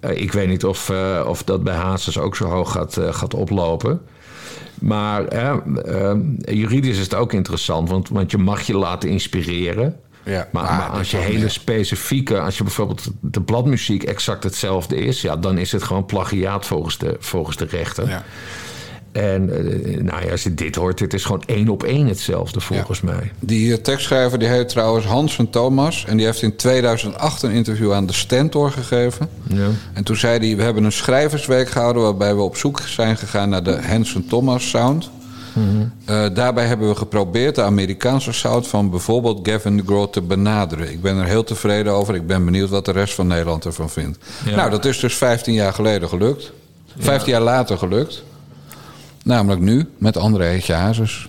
Eh, ik weet niet of, eh, of dat bij Hazes ook zo hoog gaat, gaat oplopen. Maar juridisch is het ook interessant, want, want je mag je laten inspireren. Ja, maar, maar maar dat als je hele specifieke, als je bijvoorbeeld de bladmuziek exact hetzelfde is, ja, dan is het gewoon plagiaat volgens de, volgens de rechter. Ja. En eh, nou ja, als je dit hoort, het is gewoon één op één hetzelfde volgens mij. Die eh, tekstschrijver die heet trouwens Hans van Thomas. En die heeft in 2008 een interview aan de Stentor gegeven. Ja. En toen zei hij, we hebben een schrijversweek gehouden... waarbij we op zoek zijn gegaan naar de Hanson Thomas sound. Eh, daarbij hebben we geprobeerd de Amerikaanse sound van bijvoorbeeld Gavin DeGraw te benaderen. Ik ben er heel tevreden over. Ik ben benieuwd wat de rest van Nederland ervan vindt. Ja. Nou, dat is dus 15 jaar geleden gelukt. 15 jaar later gelukt. Namelijk nu, met André Hazes.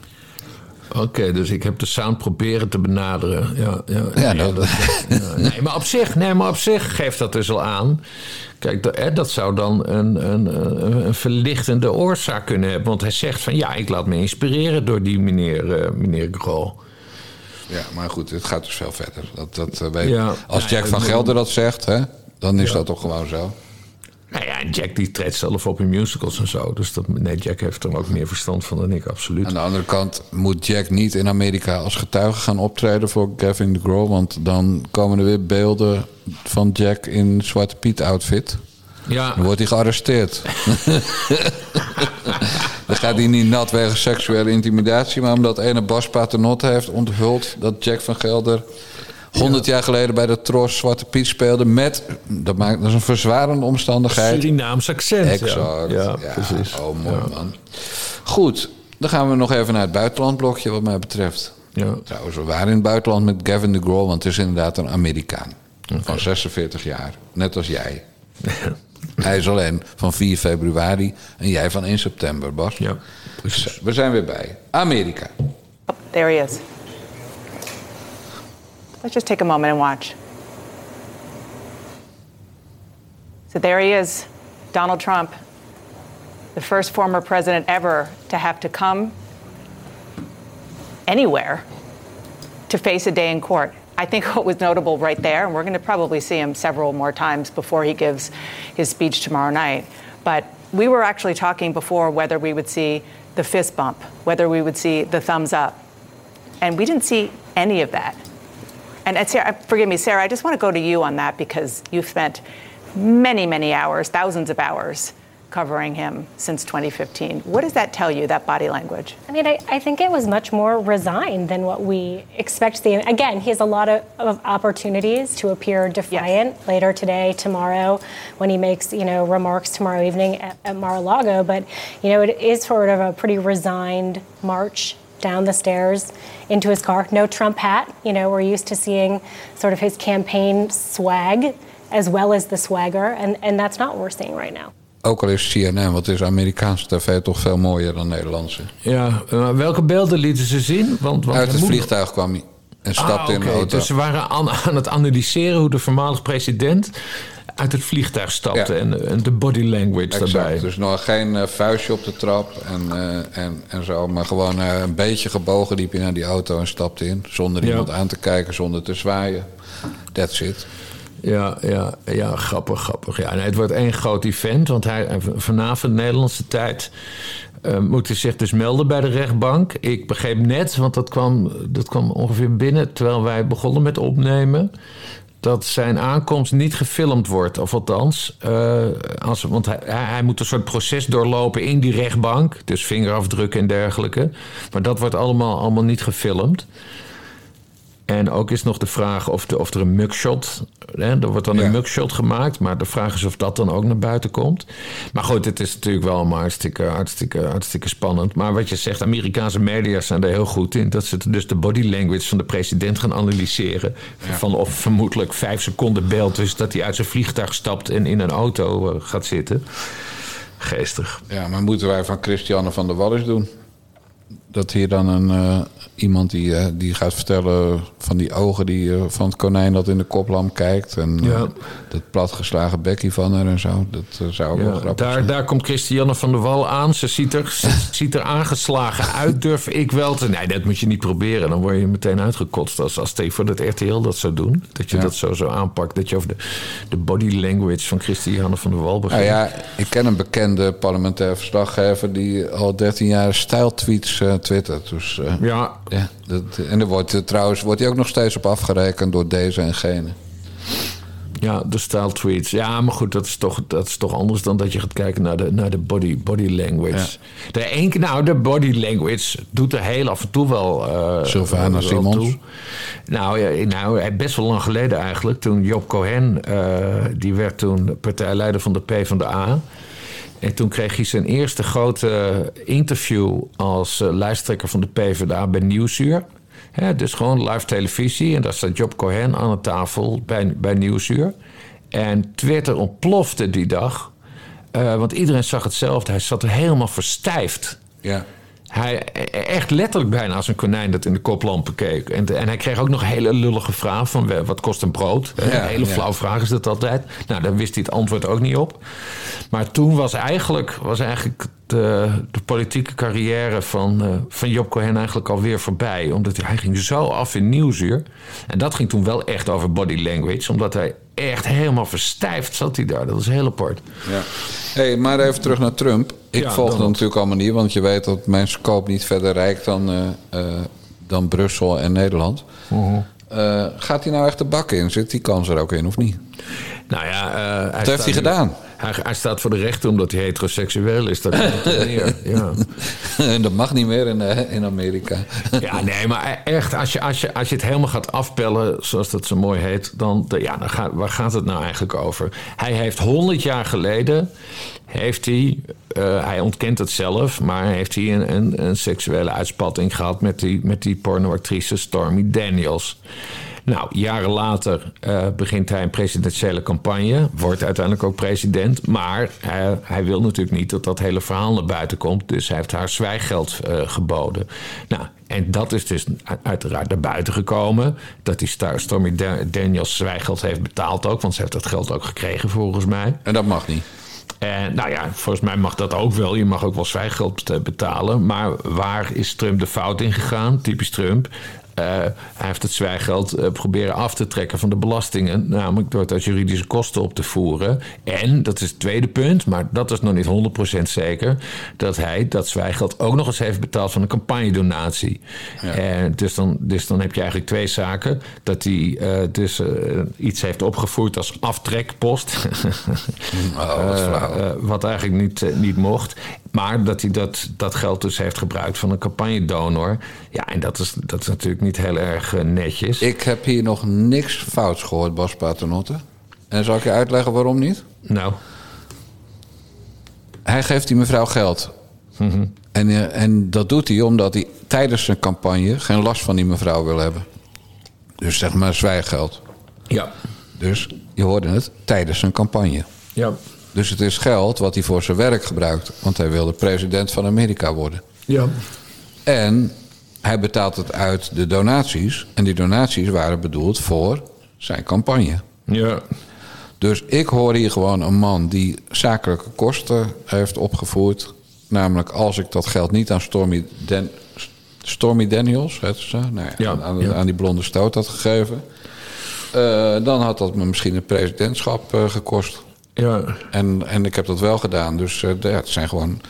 Oké, dus ik heb de sound proberen te benaderen. Ja, ja, Ja, ja, dat- ja, nee, maar op zich, nee, maar op zich geeft dat dus al aan. Kijk, dat, hè, dat zou dan een, een, een, verlichtende oorzaak kunnen hebben. Want hij zegt van ja, ik laat me inspireren door die meneer, eh meneer Grol. Ja, maar goed, het gaat dus veel verder. Dat, dat, eh. Als Ja, Jack ja, van Gelder dat zegt, hè, dan is dat toch gewoon zo. Nou ja, en Jack die treedt zelf op in musicals en zo. Dus dat, nee, Jack heeft er ook meer verstand van dan ik, absoluut. Aan de andere kant moet Jack niet in Amerika als getuige gaan optreden voor Gavin DeGraw. Want dan komen er weer beelden van Jack in Zwarte Piet outfit. Ja, Dan wordt hij gearresteerd. dan gaat hij niet nat wegens seksuele intimidatie. Maar omdat ene Bas Paternotte heeft onthuld dat Jack van Gelder... 100 jaar geleden bij de Tros Zwarte Piet speelde met... Dat, maakt, dat is een verzwarende omstandigheid. Surinaams accent. Exact. Ja, Ja, precies. Oh, mooi man. Goed, dan gaan we nog even naar het buitenlandblokje wat mij betreft. Ja. Trouwens, we waren in het buitenland met Gavin DeGraw... want het is inderdaad een Amerikaan. Van 46 jaar. Net als jij. Hij is alleen van 4 februari en jij van 1 september, Bas. Ja, precies. We zijn weer bij Amerika. There he is. Let's just take a moment and watch. So there he is, Donald Trump, the first former president ever to have to come anywhere to face a day in court. I think what was notable right there, and we're going to probably see him several more times before he gives his speech tomorrow night, but we were actually talking before whether we would see the fist bump, whether we would see the thumbs up. And we didn't see any of that. And uh, Sarah, forgive me, Sarah, I just want to go to you on that because you've spent many, many hours, thousands of hours, covering him since 2015. What does that tell you, that body language? I mean, I, I think it was much more resigned than what we expect to see. Again, he has a lot of, of opportunities to appear defiant later today, tomorrow, when he makes, you know, remarks tomorrow evening at, at Mar-a-Lago. But, you know, it is sort of a pretty resigned march down the stairs into his car. No Trump hat. You know, we're used to seeing sort of his campaign swag as well as the swagger. And, and that's not what we're seeing right now. Ook al is CNN, want is Amerikaanse tv toch veel mooier dan Nederlandse. Ja, maar welke beelden lieten ze zien? Want, want Uit het vliegtuig kwam hij en stapte Ah, in de auto. Dus ze waren aan, aan het analyseren hoe de voormalig president uit het vliegtuig stapte Ja. en, en de body language daarbij. Exact. Dus nog geen eh, vuistje op de trap en, eh, en, en zo. Maar gewoon eh, een beetje gebogen liep hij naar die auto en stapte in. Zonder Ja. iemand aan te kijken, zonder te zwaaien. That's it. Ja, ja, ja, grappig, grappig. Ja, nee, het wordt één groot event, want hij, vanavond Nederlandse tijd moet hij zich dus melden bij de rechtbank. Ik begreep net, want dat kwam, dat kwam ongeveer binnen terwijl wij begonnen met opnemen. Dat zijn aankomst niet gefilmd wordt. Of althans, eh, als, want hij, hij hij moet een soort proces doorlopen in die rechtbank. Dus vingerafdrukken en dergelijke. Maar dat wordt allemaal, allemaal niet gefilmd. En ook is nog de vraag of, de, of er een mugshot... Hè, er wordt dan een mugshot gemaakt... maar de vraag is of dat dan ook naar buiten komt. Maar goed, het is natuurlijk wel maar hartstikke, hartstikke, hartstikke spannend. Maar wat je zegt, Amerikaanse media zijn er heel goed in... dat ze dus de body language van de president gaan analyseren. Van of vermoedelijk vijf seconden beeld... dus dat hij uit zijn vliegtuig stapt en in een auto eh, gaat zitten. Geestig. Ja, maar moeten wij van Christiane van der Wallis doen? Dat hier dan een, eh, iemand die, eh, die gaat vertellen van die ogen die, eh, van het konijn dat in de koplamp kijkt. En eh, dat platgeslagen bekkie van haar en zo. Dat zou ook wel grappig daar, zijn. daar komt Christiane van der Wal aan. Ze ziet er, ze ziet er aangeslagen uit, durf ik wel te... Nee, dat moet je niet proberen. Dan word je meteen uitgekotst. Als, als tegen voor dat RTL dat zou doen. Dat je Ja. dat zo, zo aanpakt. Dat je over de, de body language van Christiane van der Wal begint. Nou ja, ik ken een bekende parlementair verslaggever die al 13 jaar stijltweets twittert. Dus, Ja. Ja dat, en er wordt eh, trouwens wordt hij ook nog steeds op afgerekend door deze en gene. Ja, de style tweets. Ja, maar goed, dat is toch, dat is toch anders dan dat je gaat kijken naar de, naar de body, body language. De nou, de body language doet er heel af en toe wel. eh, Sylvana wel Simons. toe. Nou, nou, best wel lang geleden eigenlijk. Toen Job Cohen, eh, die werd toen partijleider van de PvdA. En toen kreeg hij zijn eerste grote interview als eh, lijsttrekker van de PvdA bij Nieuwsuur. Dus gewoon live televisie. En daar staat Job Cohen aan de tafel bij, bij Nieuwsuur. En Twitter ontplofte die dag. Eh, want iedereen zag hetzelfde. Hij zat er helemaal verstijfd. Ja. Hij echt letterlijk bijna als een konijn dat in de koplampen keek. En, en hij kreeg ook nog hele lullige vraag van wat kost een brood? Ja, een hele ja. flauw vraag is dat altijd. Nou, daar wist hij het antwoord ook niet op. Maar toen was eigenlijk, was eigenlijk de, de politieke carrière van, eh, van Job Cohen eigenlijk alweer voorbij. Omdat hij, hij ging zo af in Nieuwsuur. En dat ging toen wel echt over body language. Omdat hij echt helemaal verstijfd zat hij daar. Dat was heel apart. Ja. Hey, maar even terug naar Trump. Ik Ja, volg natuurlijk allemaal niet, want je weet dat mijn scope niet verder reikt dan, eh, eh, dan Brussel en Nederland. Eh, gaat hij nou echt de bak in? Zit die kans er ook in of niet? Nou ja, hij Wat heeft hij gedaan? Hij, hij staat voor de rechter omdat hij heteroseksueel is. Dat er. Ja. dat mag niet meer in, eh, in Amerika. Ja, nee, maar echt, als je, als, je, als je het helemaal gaat afpellen, zoals dat zo mooi heet, dan, ja, dan gaat, waar gaat het nou eigenlijk over? Hij heeft 100 jaar geleden, heeft hij, eh, hij ontkent het zelf, maar heeft hij een, een, een seksuele uitspatting gehad met die, met die pornoactrice Stormy Daniels. Nou, jaren later eh, begint hij een presidentiële campagne. Wordt uiteindelijk ook president. Maar hij, hij wil natuurlijk niet dat dat hele verhaal naar buiten komt. Dus hij heeft haar zwijggeld eh, geboden. Nou, en dat is dus uiteraard naar buiten gekomen. Dat die Stormy Da- Daniels zwijggeld heeft betaald ook. Want ze heeft dat geld ook gekregen volgens mij. En dat mag niet. En nou ja, volgens mij mag dat ook wel. Je mag ook wel zwijggeld bet- betalen. Maar waar is Trump de fout in gegaan? Typisch Trump. Eh, hij heeft het zwijgeld eh, proberen af te trekken van de belastingen. Namelijk door het als juridische kosten op te voeren. En, dat is het tweede punt, maar dat is nog niet 100% zeker. Dat hij dat zwijgeld ook nog eens heeft betaald van een campagnedonatie. En dus, dan, dus dan heb je eigenlijk twee zaken. Dat hij eh, dus eh, iets heeft opgevoerd als aftrekpost. Oh, wat Eh, eh, eigenlijk niet, eh, niet mocht. Maar dat hij dat, dat geld dus heeft gebruikt van een campagnedonor. Ja, en dat is, dat is natuurlijk niet heel erg eh, netjes. Ik heb hier nog niks fouts gehoord, Bas Paternotte. En zal ik je uitleggen waarom niet? Nou. Hij geeft die mevrouw geld. Mhm. en, eh, en dat doet hij omdat hij tijdens zijn campagne geen last van die mevrouw wil hebben. Dus zeg maar zwijggeld. Ja. Dus je hoorde het tijdens zijn campagne. Ja. Dus het is geld wat hij voor zijn werk gebruikt. Want hij wilde president van Amerika worden. Ja. En hij betaalt het uit de donaties. En die donaties waren bedoeld voor zijn campagne. Ja. Dus ik hoor hier gewoon een man die zakelijke kosten heeft opgevoerd. Namelijk als ik dat geld niet aan Stormy, Dan- Stormy Daniels, heet ze, nou ja, aan, ja. aan die blonde stoot had gegeven. eh, dan had dat me misschien het presidentschap eh, gekost. Ja. En, en ik heb dat wel gedaan. Dus eh, ja, het zijn gewoon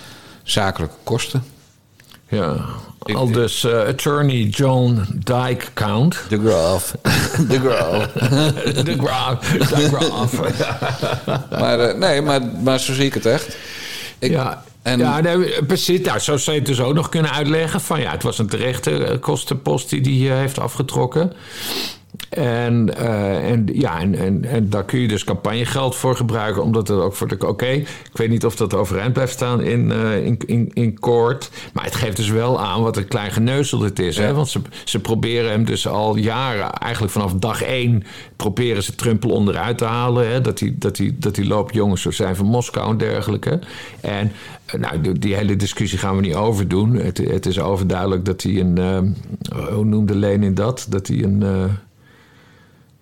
zakelijke kosten. Ja. Al dus eh, attorney John Dyke Count. De Graaf. De Graaf. De Graaf. De Graaf. Maar eh, nee, maar, maar zo zie ik het echt. Ik, ja. en- ja, nee, precies. Nou, zo zou je het dus ook nog kunnen uitleggen. Van ja, het was een terechte eh, kostenpost die hij heeft afgetrokken. En, eh, en, ja, en, en, en daar kun je dus campagnegeld voor gebruiken, omdat het ook voor de. Oké, ik weet niet of dat overeind blijft staan in, eh in, in, in court. Maar het geeft dus wel aan wat een klein geneuzel het is. Hè? Want ze, ze proberen hem dus al jaren, eigenlijk vanaf dag één, proberen ze Trumpel onderuit te halen. Hè? Dat hij dat hij dat die loopjongens zou zijn van Moskou en dergelijke. En eh, nou, die, die hele discussie gaan we niet overdoen. Het, het is overduidelijk dat hij een. hoe noemde Lenin dat? Dat hij een.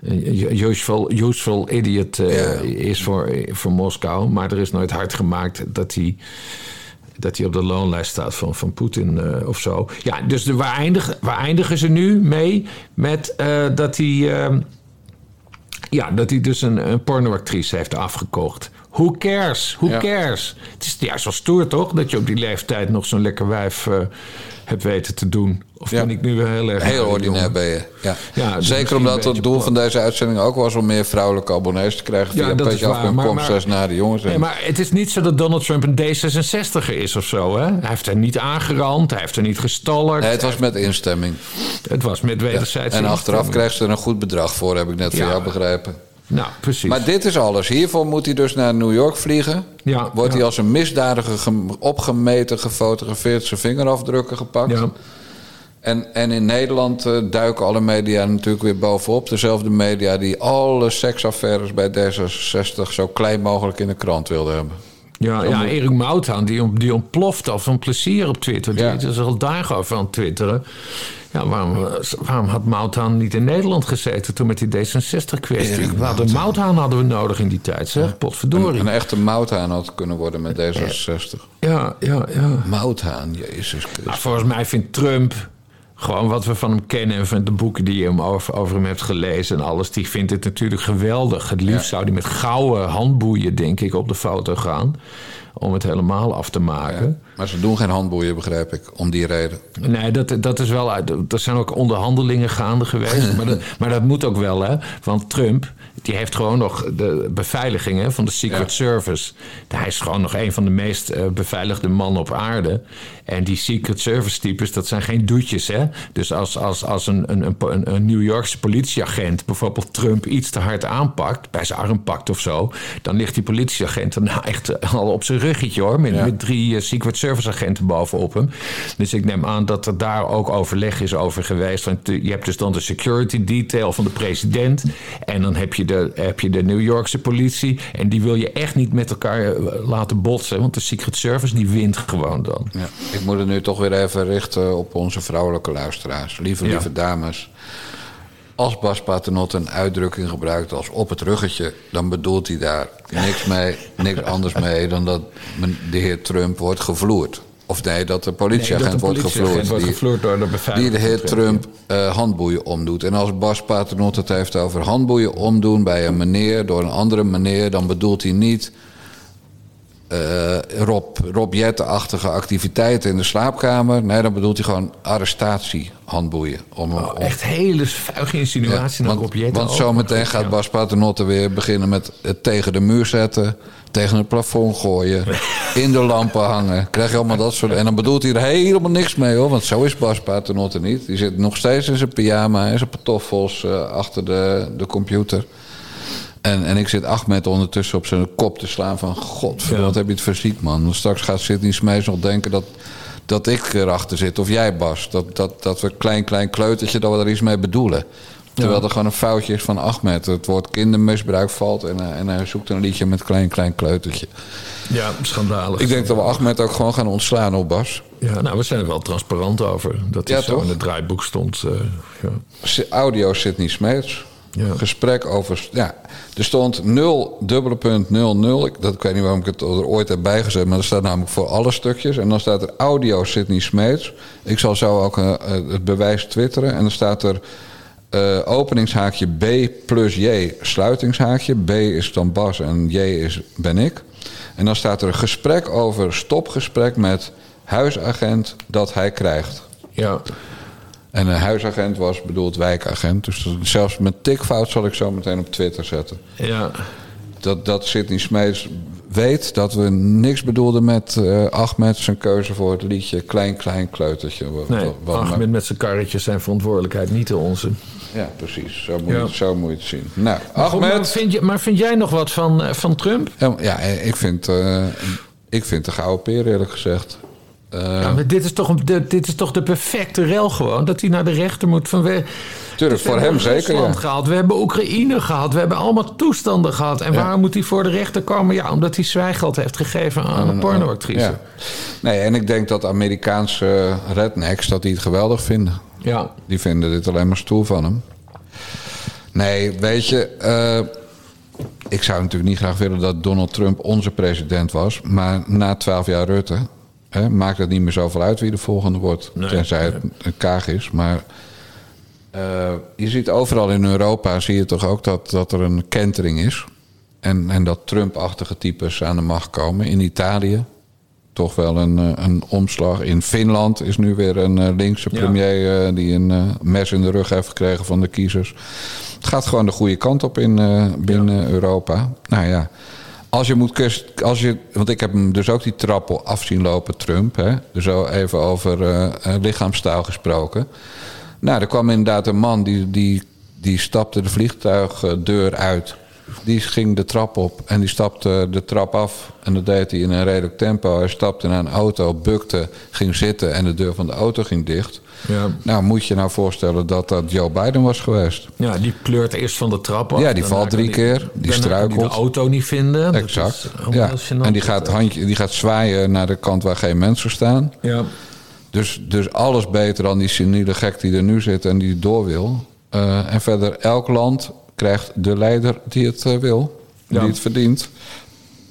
Eh, een useful, useful idiot eh, is voor, voor Moskou. Maar er is nooit hard gemaakt dat hij, dat hij op de loonlijst staat van, van Poetin eh, of zo. Ja, dus de, waar, eindigen, waar eindigen ze nu mee? Met eh, dat hij. eh, ja, dat hij dus een, een pornoactrice heeft afgekocht. Who cares? Who Ja. cares? Het is juist wel stoer, toch? Dat je op die leeftijd nog zo'n lekker wijf eh, hebt weten te doen. Of ben ik nu wel heel erg... Heel ordinair ben je. Ja. Ja, Zeker omdat het doel plat. van deze uitzending ook was om meer vrouwelijke abonnees te krijgen. Via een petje af en kom zes naar de jongens. Nee, maar het is niet zo dat Donald Trump een D66er is of zo, hè? Hij heeft er niet aangerand, hij heeft er niet gestalkt. Nee, het was met instemming. Het was met wederzijdse En achteraf krijgt ze er een goed bedrag voor, heb ik net van Ja. jou begrepen. Nou, precies. Maar dit is alles. Hiervoor moet hij dus naar New York vliegen. Ja, Wordt ja. hij als een misdadiger gem- opgemeten, gefotografeerd, zijn vingerafdrukken gepakt. Ja. En, en in Nederland eh, duiken alle media natuurlijk weer bovenop. Dezelfde media die alle seksaffaires bij D66 zo klein mogelijk in de krant wilden hebben. Ja, Zo ja moet- Erik Mouthaan, die, die ontploft al van plezier op Twitter. Die Ja. is er al dagen over aan het twitteren. Ja, waarom, waarom had Mouthaan niet in Nederland gezeten toen met die D66-kwestie? Erik We hadden Mouthaan hadden we nodig in die tijd, zeg. Potverdorie. Een, een echte mouthaan had kunnen worden met D66. Ja, ja, ja. Mouthaan, Jezus Christus. Nou, volgens mij vindt Trump, gewoon wat we van hem kennen... en van de boeken die je hem over, over hem hebt gelezen en alles... die vindt het natuurlijk geweldig. Het liefst Ja. zou hij met gouden handboeien, denk ik, op de foto gaan... om het helemaal af te maken. Maar ze doen geen handboeien, begrijp ik, om die reden. Nee, dat, dat is wel. Er zijn ook onderhandelingen gaande geweest. maar, dat, maar dat moet ook wel, hè? Want Trump, die heeft gewoon nog de beveiliging hè, van de Secret Service. Hij is gewoon nog een van de meest eh, beveiligde mannen op aarde. En die Secret Service types, dat zijn geen doetjes, hè? Dus als, als, als een, een, een, een New Yorkse politieagent bijvoorbeeld Trump iets te hard aanpakt, bij zijn arm pakt of zo, dan ligt die politieagent er nou echt eh, al op zijn ruggetje hoor. Met, met drie eh, Secret Service agenten bovenop hem. Dus ik neem aan dat er daar ook overleg is over geweest. Want je hebt dus dan de security detail van de president. En dan heb je de, heb je de New Yorkse politie. En die wil je echt niet met elkaar eh, laten botsen. Want de Secret Service die wint gewoon dan. Ja. Ik moet het nu toch weer even richten op onze vrouwelijke luisteraars. Lieve, Ja. lieve dames. Als Bas Paternotte een uitdrukking gebruikt als op het ruggetje... dan bedoelt hij daar niks mee, niks anders mee... dan dat de heer Trump wordt gevloerd. Of nee, dat de Nee, politieagent dat wordt politieagent gevloerd. die- door de die beveiliger. de heer Trump eh, handboeien omdoet. En als Bas Paternot het heeft over handboeien omdoen bij een meneer door een andere meneer, dan bedoelt hij niet eh Rob, Rob Jetten-achtige activiteiten in de slaapkamer. Nee, dan bedoelt hij gewoon arrestatiehandboeien. Om, om- Oh, Echt hele vuige insinuatie naar want, Rob Jetten want zometeen gaat Bas Paternotte weer beginnen met het tegen de muur zetten, tegen het plafond gooien, in de lampen hangen. Krijg je allemaal dat soort. En dan bedoelt hij er helemaal niks mee hoor, want zo is Bas Paternotte niet. Die zit nog steeds in zijn pyjama en zijn pantoffels eh, achter de, de computer. En, en ik zit Ahmed ondertussen op zijn kop te slaan van... God, wat heb je het fysiek, man. Want straks gaat Sidney Smees nog denken dat, dat ik erachter zit. Of jij, Bas. Dat, dat, dat we klein, klein kleutertje, dat we er iets mee bedoelen. Terwijl er gewoon een foutje is van Ahmed. Het woord kindermisbruik valt en, hij- en hij zoekt een liedje met klein, klein kleutertje. Ja, schandalig. Ik denk dat we Ahmed ook gewoon gaan ontslaan op Bas. Ja, nou, we zijn er wel transparant over. Dat hij Ja, zo toch? in het draaiboek stond. eh, ja. Audio Sidney Smeets. Ja. Gesprek over. Ja, er stond 0, dubbele punt 00. Ik, dat, ik weet niet waarom ik het er ooit heb bijgezet, maar er staat namelijk voor alle stukjes. En dan staat er audio Sidney Smeets. Ik zal zo ook eh, eh, het bewijs twitteren. En dan staat er eh, openingshaakje B plus J, sluitingshaakje. B is dan Bas en J is ben ik. En dan staat er een gesprek over stopgesprek met huisagent dat hij krijgt. Ja. En een huisagent was bedoeld wijkagent. Dus zelfs met tikfout zal ik zo meteen op Twitter zetten. Ja. Dat, dat Sidney Smeets weet dat we niks bedoelden met eh Ahmed zijn keuze voor het liedje Klein Klein Kleutertje. Nee, wat- Ahmed met zijn karretjes zijn verantwoordelijkheid niet de onze. Ja, precies. Zo moet, Ja. Je, het- zo moet je het zien. Nou, Maar, Ahmed. maar, vind je, maar vind jij nog wat van, eh, van Trump? Ja, Ja, ik vind, eh, ik vind de gouden peer eerlijk gezegd. Eh, Ja, maar dit is, toch een, dit, is toch de perfecte rel gewoon? Dat hij naar de rechter moet van... We, Tuurlijk, voor hebben hem zeker, Rusland ja. gehad, we hebben Oekraïne gehad, we hebben allemaal toestanden gehad. En Ja. waarom moet hij voor de rechter komen? Ja, omdat hij zwijgeld heeft gegeven aan een pornoactrice. Ja. Nee, en ik denk dat Amerikaanse rednecks dat die het geweldig vinden. Ja. Die vinden dit alleen maar stoer van hem. Nee, weet je, eh, ik zou natuurlijk niet graag willen dat Donald Trump onze president was. Maar na twaalf jaar Rutte hè, maakt het niet meer zoveel uit wie de volgende wordt. Nee, tenzij het een kaag is. Maar eh, je ziet overal in Europa, zie je toch ook dat, dat er een kentering is. En, en dat Trump-achtige types aan de macht komen. In Italië toch wel een, eh, een omslag. In Finland is nu weer een eh, linkse Ja. premier die een mes in de rug heeft gekregen van de kiezers. Het gaat gewoon de goede kant op in, binnen Europa. Nou ja, als je moet kus- als je, want ik heb hem dus ook die trappel af zien lopen, Trump. Hè? Dus zo even over eh, lichaamstaal gesproken. Nou, er kwam inderdaad een man die, die, die stapte de vliegtuigdeur uit. Die ging de trap op en die stapte de trap af. En dat deed hij in een redelijk tempo. Hij stapte naar een auto, bukte, ging zitten en de deur van de auto ging dicht. Ja. Nou, moet je nou voorstellen dat dat Joe Biden was geweest. Ja, die pleurt eerst van de trap af. Ja, die valt drie keer. Die struikelt. de auto niet vinden. Exact. allemaal Ja. En die gaat, handje, die gaat zwaaien naar de kant waar geen mensen staan. Ja. Dus, dus alles beter dan die seniele gek die er nu zit en die door wil. Eh, en verder, elk land krijgt de leider die het eh, wil. Ja. Die het verdient.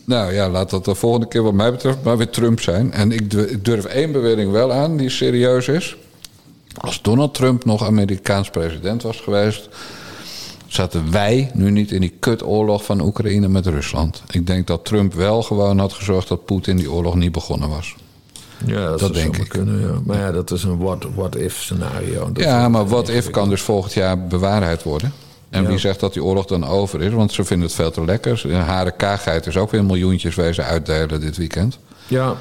Nou ja, laat dat de volgende keer wat mij betreft maar weer Trump zijn. En ik du- ik durf één bewering wel aan die serieus is. Als Donald Trump nog Amerikaans president was geweest... zaten wij nu niet in die kutoorlog van Oekraïne met Rusland. Ik denk dat Trump wel gewoon had gezorgd dat Poetin die oorlog niet begonnen was. Ja, dat, Dat zou denk ik. Kunnen, ja. Maar ja, dat is een what- what-if scenario. Dat ja, maar wat if kan dus volgend jaar bewaarheid worden. En Ja. wie zegt dat die oorlog dan over is? Want ze vinden het veel te lekker. Hare Kaagheid is ook weer miljoentjes wezen uitdelen dit weekend. Ja.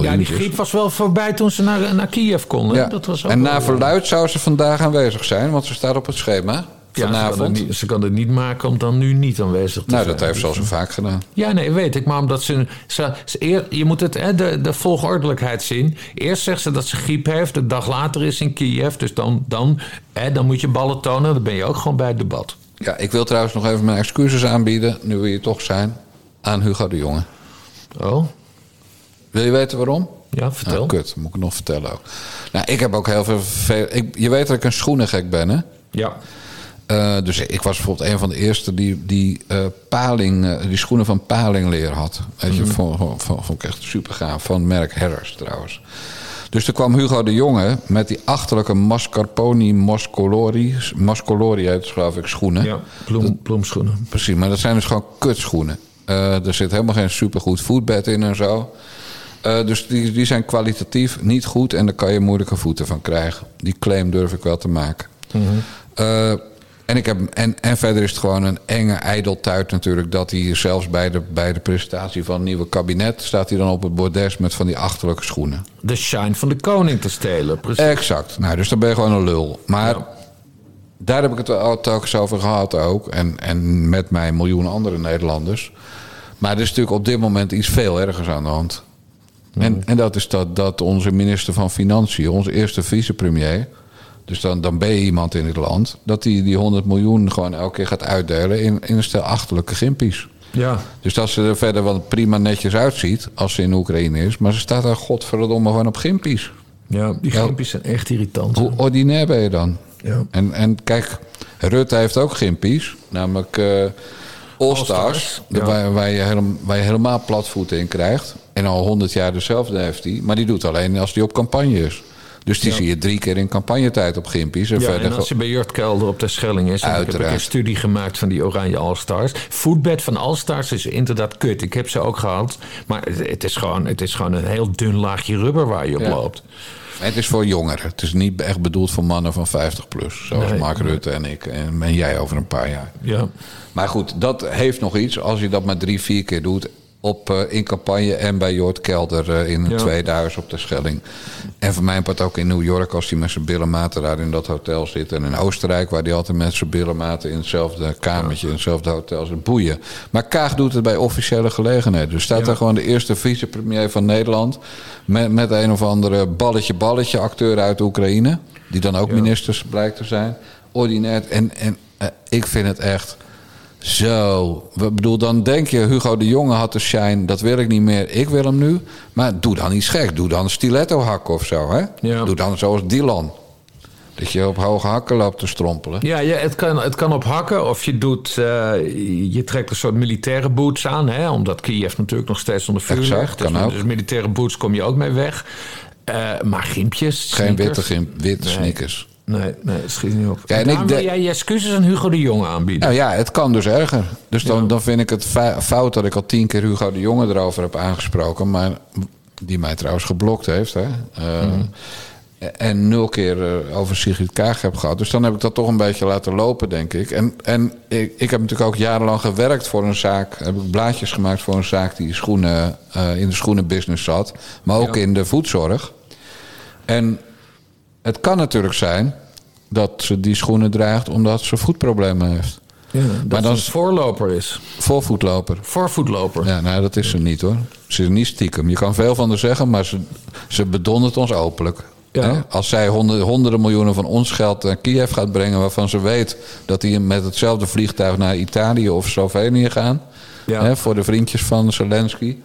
ja, die griep was wel voorbij toen ze naar, naar Kiev konden. Ja. Dat was ook en wel- na verluid zou ze vandaag aanwezig zijn, want ze staat op het schema. Ja, ze kan, het Vanavond. niet, ze kan het niet maken om dan nu niet aanwezig te nou, zijn. dat heeft ze al zo vaak gedaan. Ja, nee, weet ik. Maar omdat ze. ze, ze eer- je moet het, hè, de, de volgordelijkheid zien. Eerst zegt ze dat ze griep heeft. De dag later is ze in Kiev. Dus dan, dan, hè, dan moet je ballen tonen. Dan ben je ook gewoon bij het debat. Ja, ik wil trouwens nog even mijn excuses aanbieden, nu we hier toch zijn, aan Hugo de Jonge. Oh? Wil je weten waarom? Ja, vertel. Ah, kut, moet ik het nog vertellen ook. Nou, ik heb ook heel veel... veel ik, je weet dat ik een schoenengek ben, hè? Ja. Eh, dus ik was bijvoorbeeld een van de eerste die, die, eh, paling, eh, die schoenen van palingleer had. Weet je, Mhm. vond, vond, vond- vond ik echt super gaaf. Van merk Harris trouwens. Dus toen kwam Hugo de Jonge met die achterlijke mascarpone moscolori. Moscolori heet geloof ik, schoenen. Ja, bloem, bloemschoenen. Precies, maar dat zijn dus gewoon kutschoenen. Er zit helemaal geen supergoed voetbed in en zo. Dus die, die zijn kwalitatief niet goed en daar kan je moeilijke voeten van krijgen. Die claim durf ik wel te maken. Eh, en, ik heb, en, en verder is het gewoon een enge ijdeltuit natuurlijk... dat hij zelfs bij de, bij de presentatie van het nieuwe kabinet... staat hij dan op het bordes met van die achterlijke schoenen. De shine van de koning te stelen, precies. Exact. Nou, dus dan ben je gewoon een lul. Maar daar heb ik het wel telkens over gehad ook. En, en met mij miljoenen andere Nederlanders. Maar er is natuurlijk op dit moment iets veel ergers aan de hand. En, en dat is dat, dat onze minister van Financiën, onze eerste vicepremier... dus dan, dan ben je iemand in het land... dat die, die 100 miljoen gewoon elke keer gaat uitdelen in, in een stel achterlijke gimpies. Ja. Dus dat ze er verder wel prima netjes uitziet als ze in Oekraïne is... maar ze staat daar godverdomme gewoon op gimpies. Ja, die Ja. gimpjes zijn echt irritant. Hoe ordinair ben je dan? Ja. En, en kijk, Rutte heeft ook gimpies, namelijk All-Stars, ja. waar, waar, je helemaal, waar je helemaal platvoeten in krijgt. En al honderd jaar dezelfde heeft hij, maar die doet alleen als hij op campagne is. Dus die Ja. zie je drie keer in campagnetijd op gimpies. En Ja, verder en als je bij Jort Kelder op de Schelling is... ik heb Uiteraard. ik een studie gemaakt van die Oranje All-Stars. Foodbed van All-Stars is inderdaad kut. Ik heb ze ook gehad. Maar het, is gewoon, het is gewoon een heel dun laagje rubber waar je op Ja. loopt. Het is voor jongeren. Het is niet echt bedoeld voor mannen van 50 plus. Zoals Nee, Mark. Rutte en ik. En, en jij over een paar jaar. Ja. Maar goed, dat heeft nog iets. Als je dat maar drie, vier keer doet. Op, eh, in campagne en bij Jort Kelder eh, in een Ja. tweede huis op de Schelling. En voor mijn part ook in New York als hij met zijn billenmaten daar in dat hotel zit. En in Oostenrijk waar hij altijd met zijn billenmaten in hetzelfde kamertje, in hetzelfde hotel zit. Boeien. Maar Kaag doet het bij officiële gelegenheden. Dus staat Ja. daar gewoon de eerste vicepremier van Nederland. Met, met een of andere balletje balletje acteur uit Oekraïne. Die dan ook Ja. ministers blijkt te zijn. Ordinair. En, en eh, ik vind het echt... Zo, ik bedoel, dan denk je, Hugo de Jonge had de shine, dat wil ik niet meer, ik wil hem nu. Maar doe dan iets gek, doe dan stiletto hakken of zo, hè? Ja. Doe dan zoals Dylan. Dat je op hoge hakken loopt te strompelen. Ja, ja het, kan, het kan op hakken of je doet... eh, je trekt een soort militaire boots aan. Hè, omdat Kiev natuurlijk nog steeds onder vuur Exact, ligt. kan dus, ook. dus militaire boots kom je ook mee weg. Eh, maar gimpjes, Geen witte, gim, witte Nee. sneakers. Nee, nee, het schiet niet op. Ja, en ik wil de- jij je excuses aan Hugo de Jonge aanbieden. Nou ja, het kan dus erger. Dus dan, dan vind ik het fout dat ik al tien keer Hugo de Jonge erover heb aangesproken. Maar die mij trouwens geblokt heeft. Hè? Eh, En nul keer eh, over Sigrid Kaag heb gehad. Dus dan heb ik dat toch een beetje laten lopen, denk ik. En, en ik, ik heb natuurlijk ook jarenlang gewerkt voor een zaak. Heb ik blaadjes gemaakt voor een zaak die schoenen, eh, in de schoenenbusiness zat. Maar ook Ja. in de voedzorg. En het kan natuurlijk zijn dat ze die schoenen draagt omdat ze voetproblemen heeft. Ja, dat Maar dan voorloper is. Voorvoetloper. Voorvoetloper. Ja, nou, dat is ze niet hoor. Ze is niet stiekem. Je kan veel van haar zeggen, maar ze, ze bedondert ons openlijk. Ja. Als zij honderden, honderden miljoenen van ons geld naar Kiev gaat brengen... waarvan ze weet dat die met hetzelfde vliegtuig naar Italië of Slovenië gaan... Ja. Hè, voor de vriendjes van Zelensky...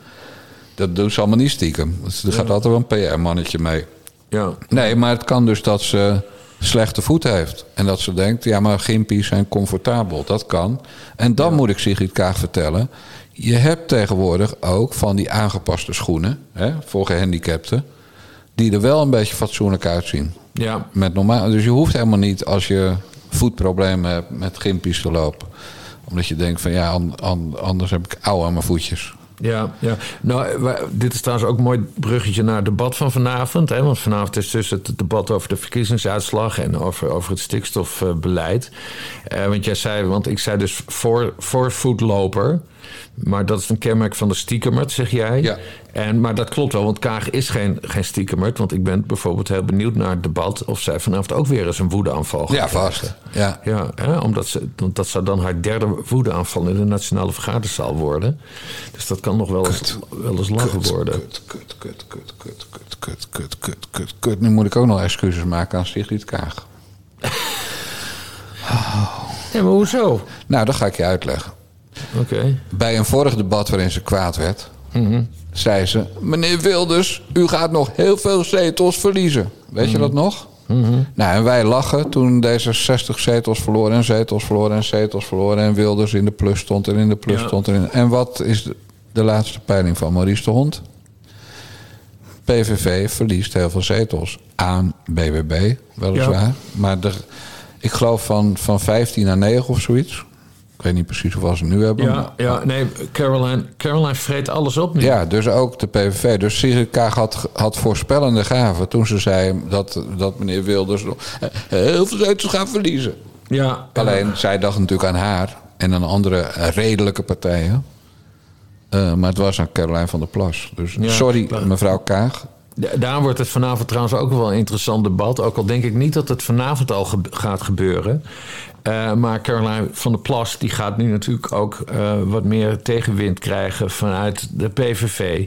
dat doen ze allemaal niet stiekem. Dus er gaat altijd wel een PR-mannetje mee. Ja. Nee, maar het kan dus dat ze slechte voet heeft. En dat ze denkt, ja, maar gimpies zijn comfortabel. Dat kan. En dan moet ik Sigrid Kaag vertellen... je hebt tegenwoordig ook van die aangepaste schoenen... Hè, voor gehandicapten... die er wel een beetje fatsoenlijk uitzien. Ja. Met normaal, dus je hoeft helemaal niet als je voetproblemen hebt... met gimpies te lopen. Omdat je denkt van ja, an- an- anders heb ik ouw aan mijn voetjes. Ja, ja. Nou, dit is trouwens ook een mooi bruggetje naar het debat van vanavond. Hè? Want vanavond is dus het debat over de verkiezingsuitslag en over, over het stikstofbeleid. Eh, want jij zei, want ik zei dus voor, voor voetloper. Maar dat is een kenmerk van de stiekemert, zeg jij. Ja. En, maar dat klopt wel, want Kaag is geen, geen stiekemert. Want ik ben bijvoorbeeld heel benieuwd naar het debat... of zij vanavond ook weer eens een woedeaanval gaat Ja, vast. Ja. Ja, hè, omdat ze, want dat zou dan haar derde woedeaanval in de nationale vergaderzaal worden. Dus dat kan nog wel eens, wel eens lachen worden. Kut, kut, kut, kut, kut, kut, kut, kut, kut, kut, kut. Nu moet ik ook nog excuses maken aan Sigrid Kaag. Ja, maar hoezo? Nou, dat ga ik je uitleggen. Bij een vorig debat waarin ze kwaad werd, Mhm. zei ze: Meneer Wilders, u gaat nog heel veel zetels verliezen. Weet Mhm. je dat nog? Nou, en wij lachen toen D66 zetels verloren en zetels verloren en zetels verloren. En Wilders in de plus stond en in de plus Ja. stond. En, in- en wat is de, de laatste peiling van Maurice de Hond? PVV verliest heel veel zetels aan BBB, weliswaar. Ja. Maar de, ik geloof van, van 15 naar 9 of zoiets. Ik weet niet precies hoeveel ze nu hebben. Ja, ja, nee, Caroline, Caroline vreet alles op nu. Ja, dus ook de PVV. Dus Sigrid Kaag had, had voorspellende gaven toen ze zei dat, dat meneer Wilders eh, heel veel zetels gaat verliezen. Ja, Alleen, zij dacht natuurlijk aan haar en aan andere eh, redelijke partijen. Eh, maar het was aan Caroline van der Plas. Dus Ja, sorry, mevrouw Kaag. Da- Daar wordt het vanavond trouwens ook wel een interessant debat. Ook al denk ik niet dat het vanavond al ge- gaat gebeuren. Eh, maar Caroline van der Plas die gaat nu natuurlijk ook eh, wat meer tegenwind krijgen vanuit de PVV.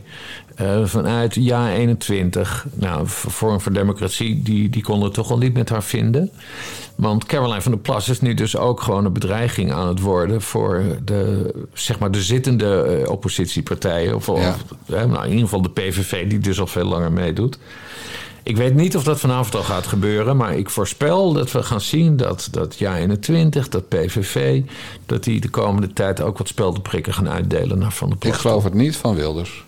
eh, vanuit Ja 21. Nou, V- Forum voor Democratie, die, die kon het toch al niet met haar vinden. Want Caroline van der Plas is nu dus ook gewoon een bedreiging aan het worden voor de, zeg maar de zittende oppositiepartijen. Of, nou, in ieder geval de PVV, die dus al veel langer meedoet. Ik weet niet of dat vanavond al gaat gebeuren, maar ik voorspel dat we gaan zien dat, dat Ja21, dat PVV, dat die de komende tijd ook wat speldenprikken gaan uitdelen naar Van der Plas. Ik geloof het niet van Wilders.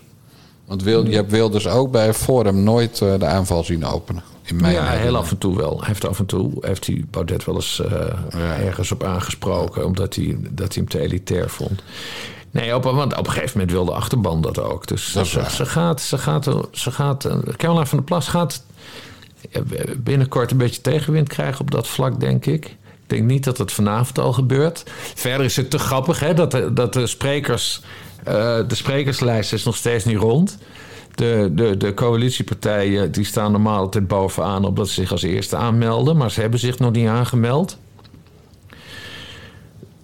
Want Wil, je hebt Wilders ook bij Forum nooit eh, de aanval zien openen. In mijn ja, heel af en toe wel. Hij heeft af en toe heeft hij Baudet wel eens eh, ergens op aangesproken, omdat hij, dat hij hem te elitair vond. Nee, op, want op een gegeven moment wil de achterban dat ook. Dus Dat ze, gaat, ze gaat, ze gaat, eh, Caroline van der Plas gaat binnenkort een beetje tegenwind krijgen op dat vlak, denk ik. Ik denk niet dat het vanavond al gebeurt. Verder is het te grappig hè, dat, de, dat de sprekers. eh, de sprekerslijst is nog steeds niet rond. De, de, de coalitiepartijen die staan normaal altijd bovenaan omdat ze zich als eerste aanmelden. Maar ze hebben zich nog niet aangemeld.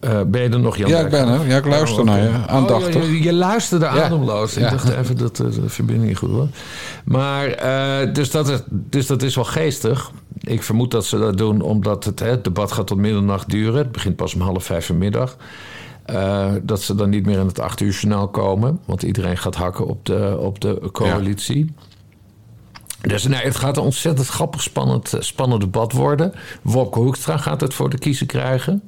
Eh, ben je er nog, Jan? Ja, ik ben er. Ja, ik luister Oh, naar je. Aandachtig. Oh, je, je luisterde Ja. ademloos. Ik Ja. dacht even dat eh, de verbinding goed was. Maar, eh, dus, dat is, dus dat is wel geestig. Ik vermoed dat ze dat doen omdat het, hè, het debat gaat tot middernacht duren. Het begint pas om half vijf vanmiddag. Dat ze dan niet meer in het acht uur journaal komen. Want iedereen gaat hakken op de, op de coalitie. Dus nee, het gaat een ontzettend grappig, spannend, spannend debat worden. Wopke Hoekstra gaat het voor de kiezer krijgen.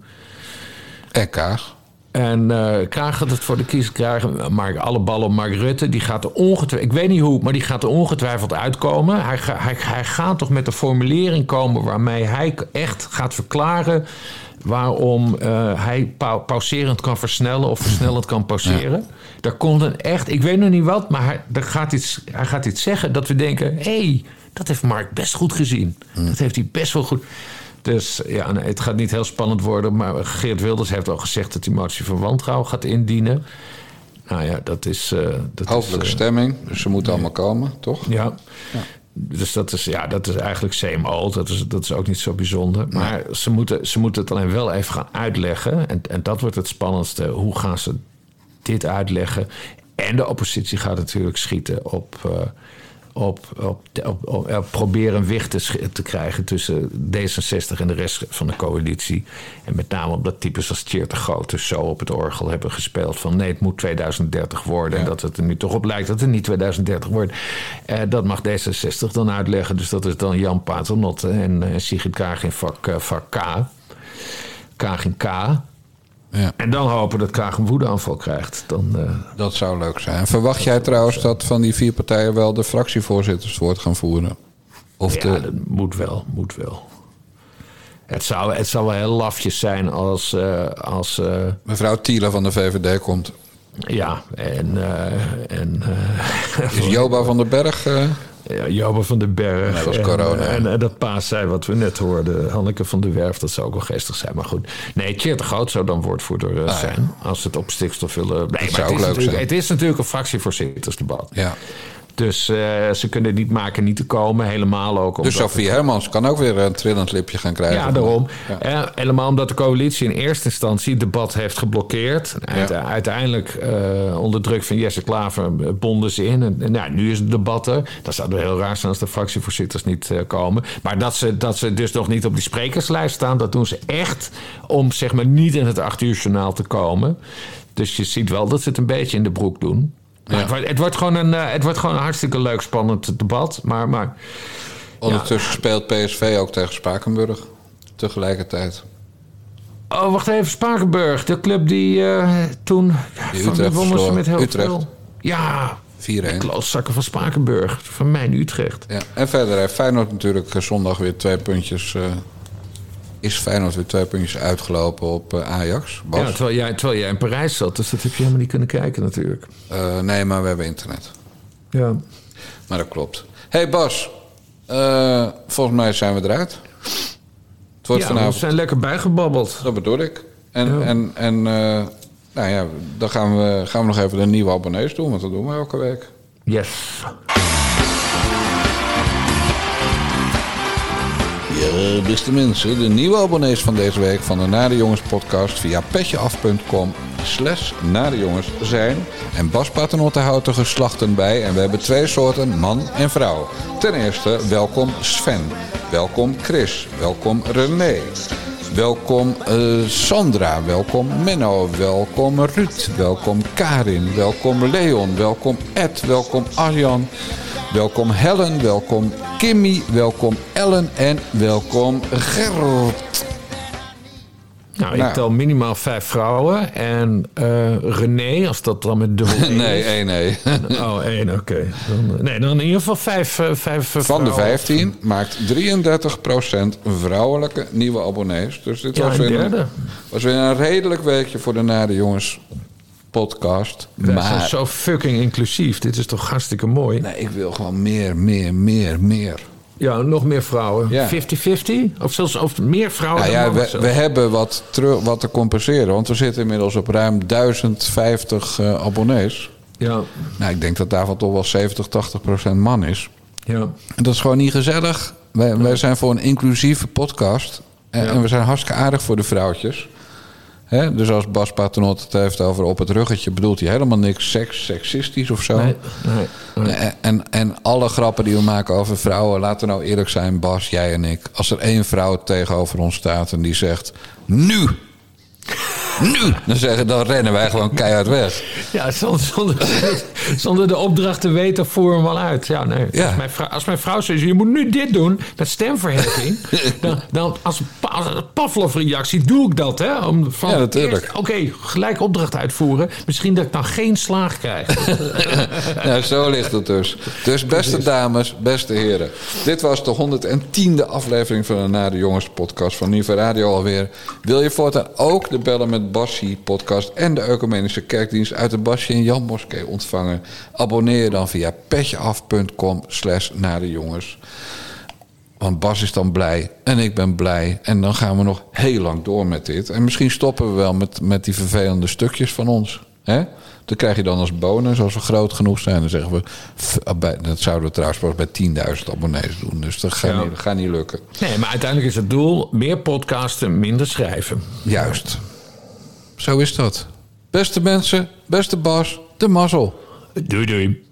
En Kaag. En eh Kaag gaat het voor de kiezer krijgen. Maar alle ballen op Mark Rutte. Die gaat er ongetwijfeld, ik weet niet hoe, maar die gaat er ongetwijfeld uitkomen. Hij, hij, hij gaat toch met een formulering komen waarmee hij echt gaat verklaren waarom eh, hij pau- pauserend kan versnellen of versnellend kan pauzeren. Daar komt een echt, ik weet nog niet wat, maar hij, er gaat iets, hij gaat iets zeggen dat we denken: hé, hey, dat heeft Mark best goed gezien. Dat heeft hij best wel goed. Dus ja, nee, het gaat niet heel spannend worden. Maar Geert Wilders heeft al gezegd dat hij motie van wantrouwen gaat indienen. Nou ja, dat is. eh dat is, eh, stemming. Dus ze moeten allemaal komen, toch? ja. Dus dat is, ja, dat is eigenlijk old. Dat is, dat is ook niet zo bijzonder. Maar ze, moeten, ze moeten het alleen wel even gaan uitleggen. En, en dat wordt het spannendste. Hoe gaan ze dit uitleggen? En de oppositie gaat natuurlijk schieten op... eh, op, op, op, op- op proberen wicht te, te krijgen tussen D66 en de rest van de coalitie. En met name omdat types als Tjeerd de Groot dus zo op het orgel hebben gespeeld van nee, het moet 2030 worden. En dat het er nu toch op lijkt dat het niet 2030 wordt. Eh, dat mag D66 dan uitleggen. Dus dat is dan Jan Paternotte en eh, Sigrid Kaag in vak, eh, vak K. Kaag in K. Ja. En dan hopen dat Kaag een woedeaanval krijgt. Dan, eh, Dat zou leuk zijn. Verwacht jij trouwens dat van die vier partijen wel de fractievoorzitters het woord gaan voeren? Of ja, de, dat moet wel, moet wel. Het zou, het zou wel heel lafjes zijn als... eh, als eh, mevrouw Thiele van de VVD komt. ja, en... eh, en eh, Is Joba van den Berg... Ja, van den Berg. Dat was en, corona. En, en dat paas zei wat we net hoorden. Hanneke van der Werf, dat zou ook wel geestig zijn. Maar goed. Nee, Tjeerd de Groot zou dan woordvoerder eh, zijn. Als ze het op stikstof willen. Nee, maar Ah, zou het, ook is natuurlijk, zijn. het is natuurlijk een fractievoorzittersdebat. ja. Dus eh, ze kunnen het niet maken niet te komen. Helemaal ook. Dus Sophie Hermans kan ook weer een trillend lipje gaan krijgen. ja, daarom. Ja. Eh, helemaal omdat de coalitie in eerste instantie het debat heeft geblokkeerd. Uite- Uiteindelijk, eh, onder druk van Jesse Klaver, bonden ze in. En, en nou, nu is het debat er. Dat zou er heel raar zijn als de fractievoorzitters niet komen. Maar dat ze, dat ze dus nog niet op die sprekerslijst staan... dat doen ze echt om zeg maar niet in het acht uur journaal te komen. Dus je ziet wel dat ze het een beetje in de broek doen. Maar het, wordt, het, wordt gewoon een, eh, het wordt gewoon een hartstikke leuk, spannend debat. Maar, maar Ondertussen speelt PSV ook tegen Spakenburg. Tegelijkertijd. Oh, wacht even. Spakenburg. De club die eh, toen... Die van Utrecht wonnen ze met heel Utrecht. veel. Ja. 4-1. Klootzakken van Spakenburg. Van mijn Utrecht. Ja. En verder heeft Feyenoord natuurlijk zondag weer twee puntjes... eh, is Feyenoord weer twee puntjes uitgelopen op eh, Ajax. Bas? Ja, terwijl jij, terwijl jij in Parijs zat. Dus dat heb je helemaal niet kunnen kijken natuurlijk. Eh, nee, maar we hebben internet. Ja. Maar dat klopt. hey Bas, eh, volgens mij zijn we eruit. Het wordt ja, vanavond. we zijn lekker bijgebabbeld. Dat bedoel ik. En, Ja. en, en nou ja, dan gaan we, gaan we nog even de nieuwe abonnees doen, want dat doen we elke week. Yes. Beste mensen, de nieuwe abonnees van deze week van de Nare Jongens podcast via petjeaf.com slash Nare Jongens zijn. En Bas Paternotte houdt er geslachten bij en we hebben twee soorten man en vrouw. Ten eerste, welkom Sven. Welkom Chris. Welkom René. Welkom eh, Sandra, welkom Menno, welkom Ruud, welkom Karin, welkom Leon, welkom Ed, welkom Arjan, welkom Helen, welkom Kimmy, welkom Ellen. En welkom Gerrit. Nou, ik Nou. tel minimaal vijf vrouwen. En eh, René, als dat dan met dubbel E Nee, één nee. Oh, één, oké. Eh, Nee, dan in ieder geval vijf, eh, vijf Van de. 15 maakt 33% vrouwelijke nieuwe abonnees. Dus dit Ja, was, weer een, was weer een redelijk weekje voor de Nare Jongens podcast. Wij zijn Maar zo fucking inclusief. Dit is toch hartstikke mooi? nee, ik wil gewoon meer, meer, meer, meer. Ja, nog meer vrouwen. Ja. 50-50? Of zelfs of meer vrouwen Nou dan ja, mannen we, we hebben wat, terug, wat te compenseren. Want we zitten inmiddels op ruim 1050 eh, abonnees. Ja, Nou, ik denk dat daarvan toch wel 70, 80 procent man is. ja. En dat is gewoon niet gezellig. Wij, wij zijn voor een inclusieve podcast. En, Ja. en we zijn hartstikke aardig voor de vrouwtjes. Hè? Dus als Bas Paternot het heeft over op het ruggetje... bedoelt hij helemaal niks seks, seksistisch of zo. Nee, nee, nee. En, en, en alle grappen die we maken over vrouwen... laten we nou eerlijk zijn, Bas, jij en ik. Als er één vrouw tegenover ons staat en die zegt... Nu! Nu! Dan, zeggen, dan rennen wij gewoon keihard weg. Ja, zonder, zonder, zonder de opdracht te weten, voer hem wel uit. Ja, nee. Ja. Als, mijn vrouw, als mijn vrouw zegt, je moet nu dit doen, met stemverheffing... dan, dan als, als Pavlov-reactie doe ik dat, hè? Om van, Ja, natuurlijk. Oké, gelijk opdracht uitvoeren. Misschien dat ik dan geen slaag krijg. Ja, zo ligt het dus. Dus beste dames, beste heren. Dit was de 110e aflevering van de Nare Jongens podcast van Niva Radio alweer. Wil je voortaan ook de Bellen met Bassie podcast en de Ecumenische Kerkdienst uit de Basje en Jan Moskee ontvangen? Abonneer je dan via petjeaf.com slash Nare Jongens. Want Bas is dan blij en ik ben blij. En dan gaan we nog heel lang door met dit. En misschien stoppen we wel met, met die vervelende stukjes van ons. Hè? Dat krijg je dan als bonus. Als we groot genoeg zijn, dan zeggen we... ah, Dat zouden we trouwens pas bij 10.000 abonnees doen. Dus dat gaat, Ja. niet, dat gaat niet lukken. Nee, maar uiteindelijk is het doel meer podcasten, minder schrijven. Juist. Zo is dat. Beste mensen, beste Bas, de mazzel. Doei doei.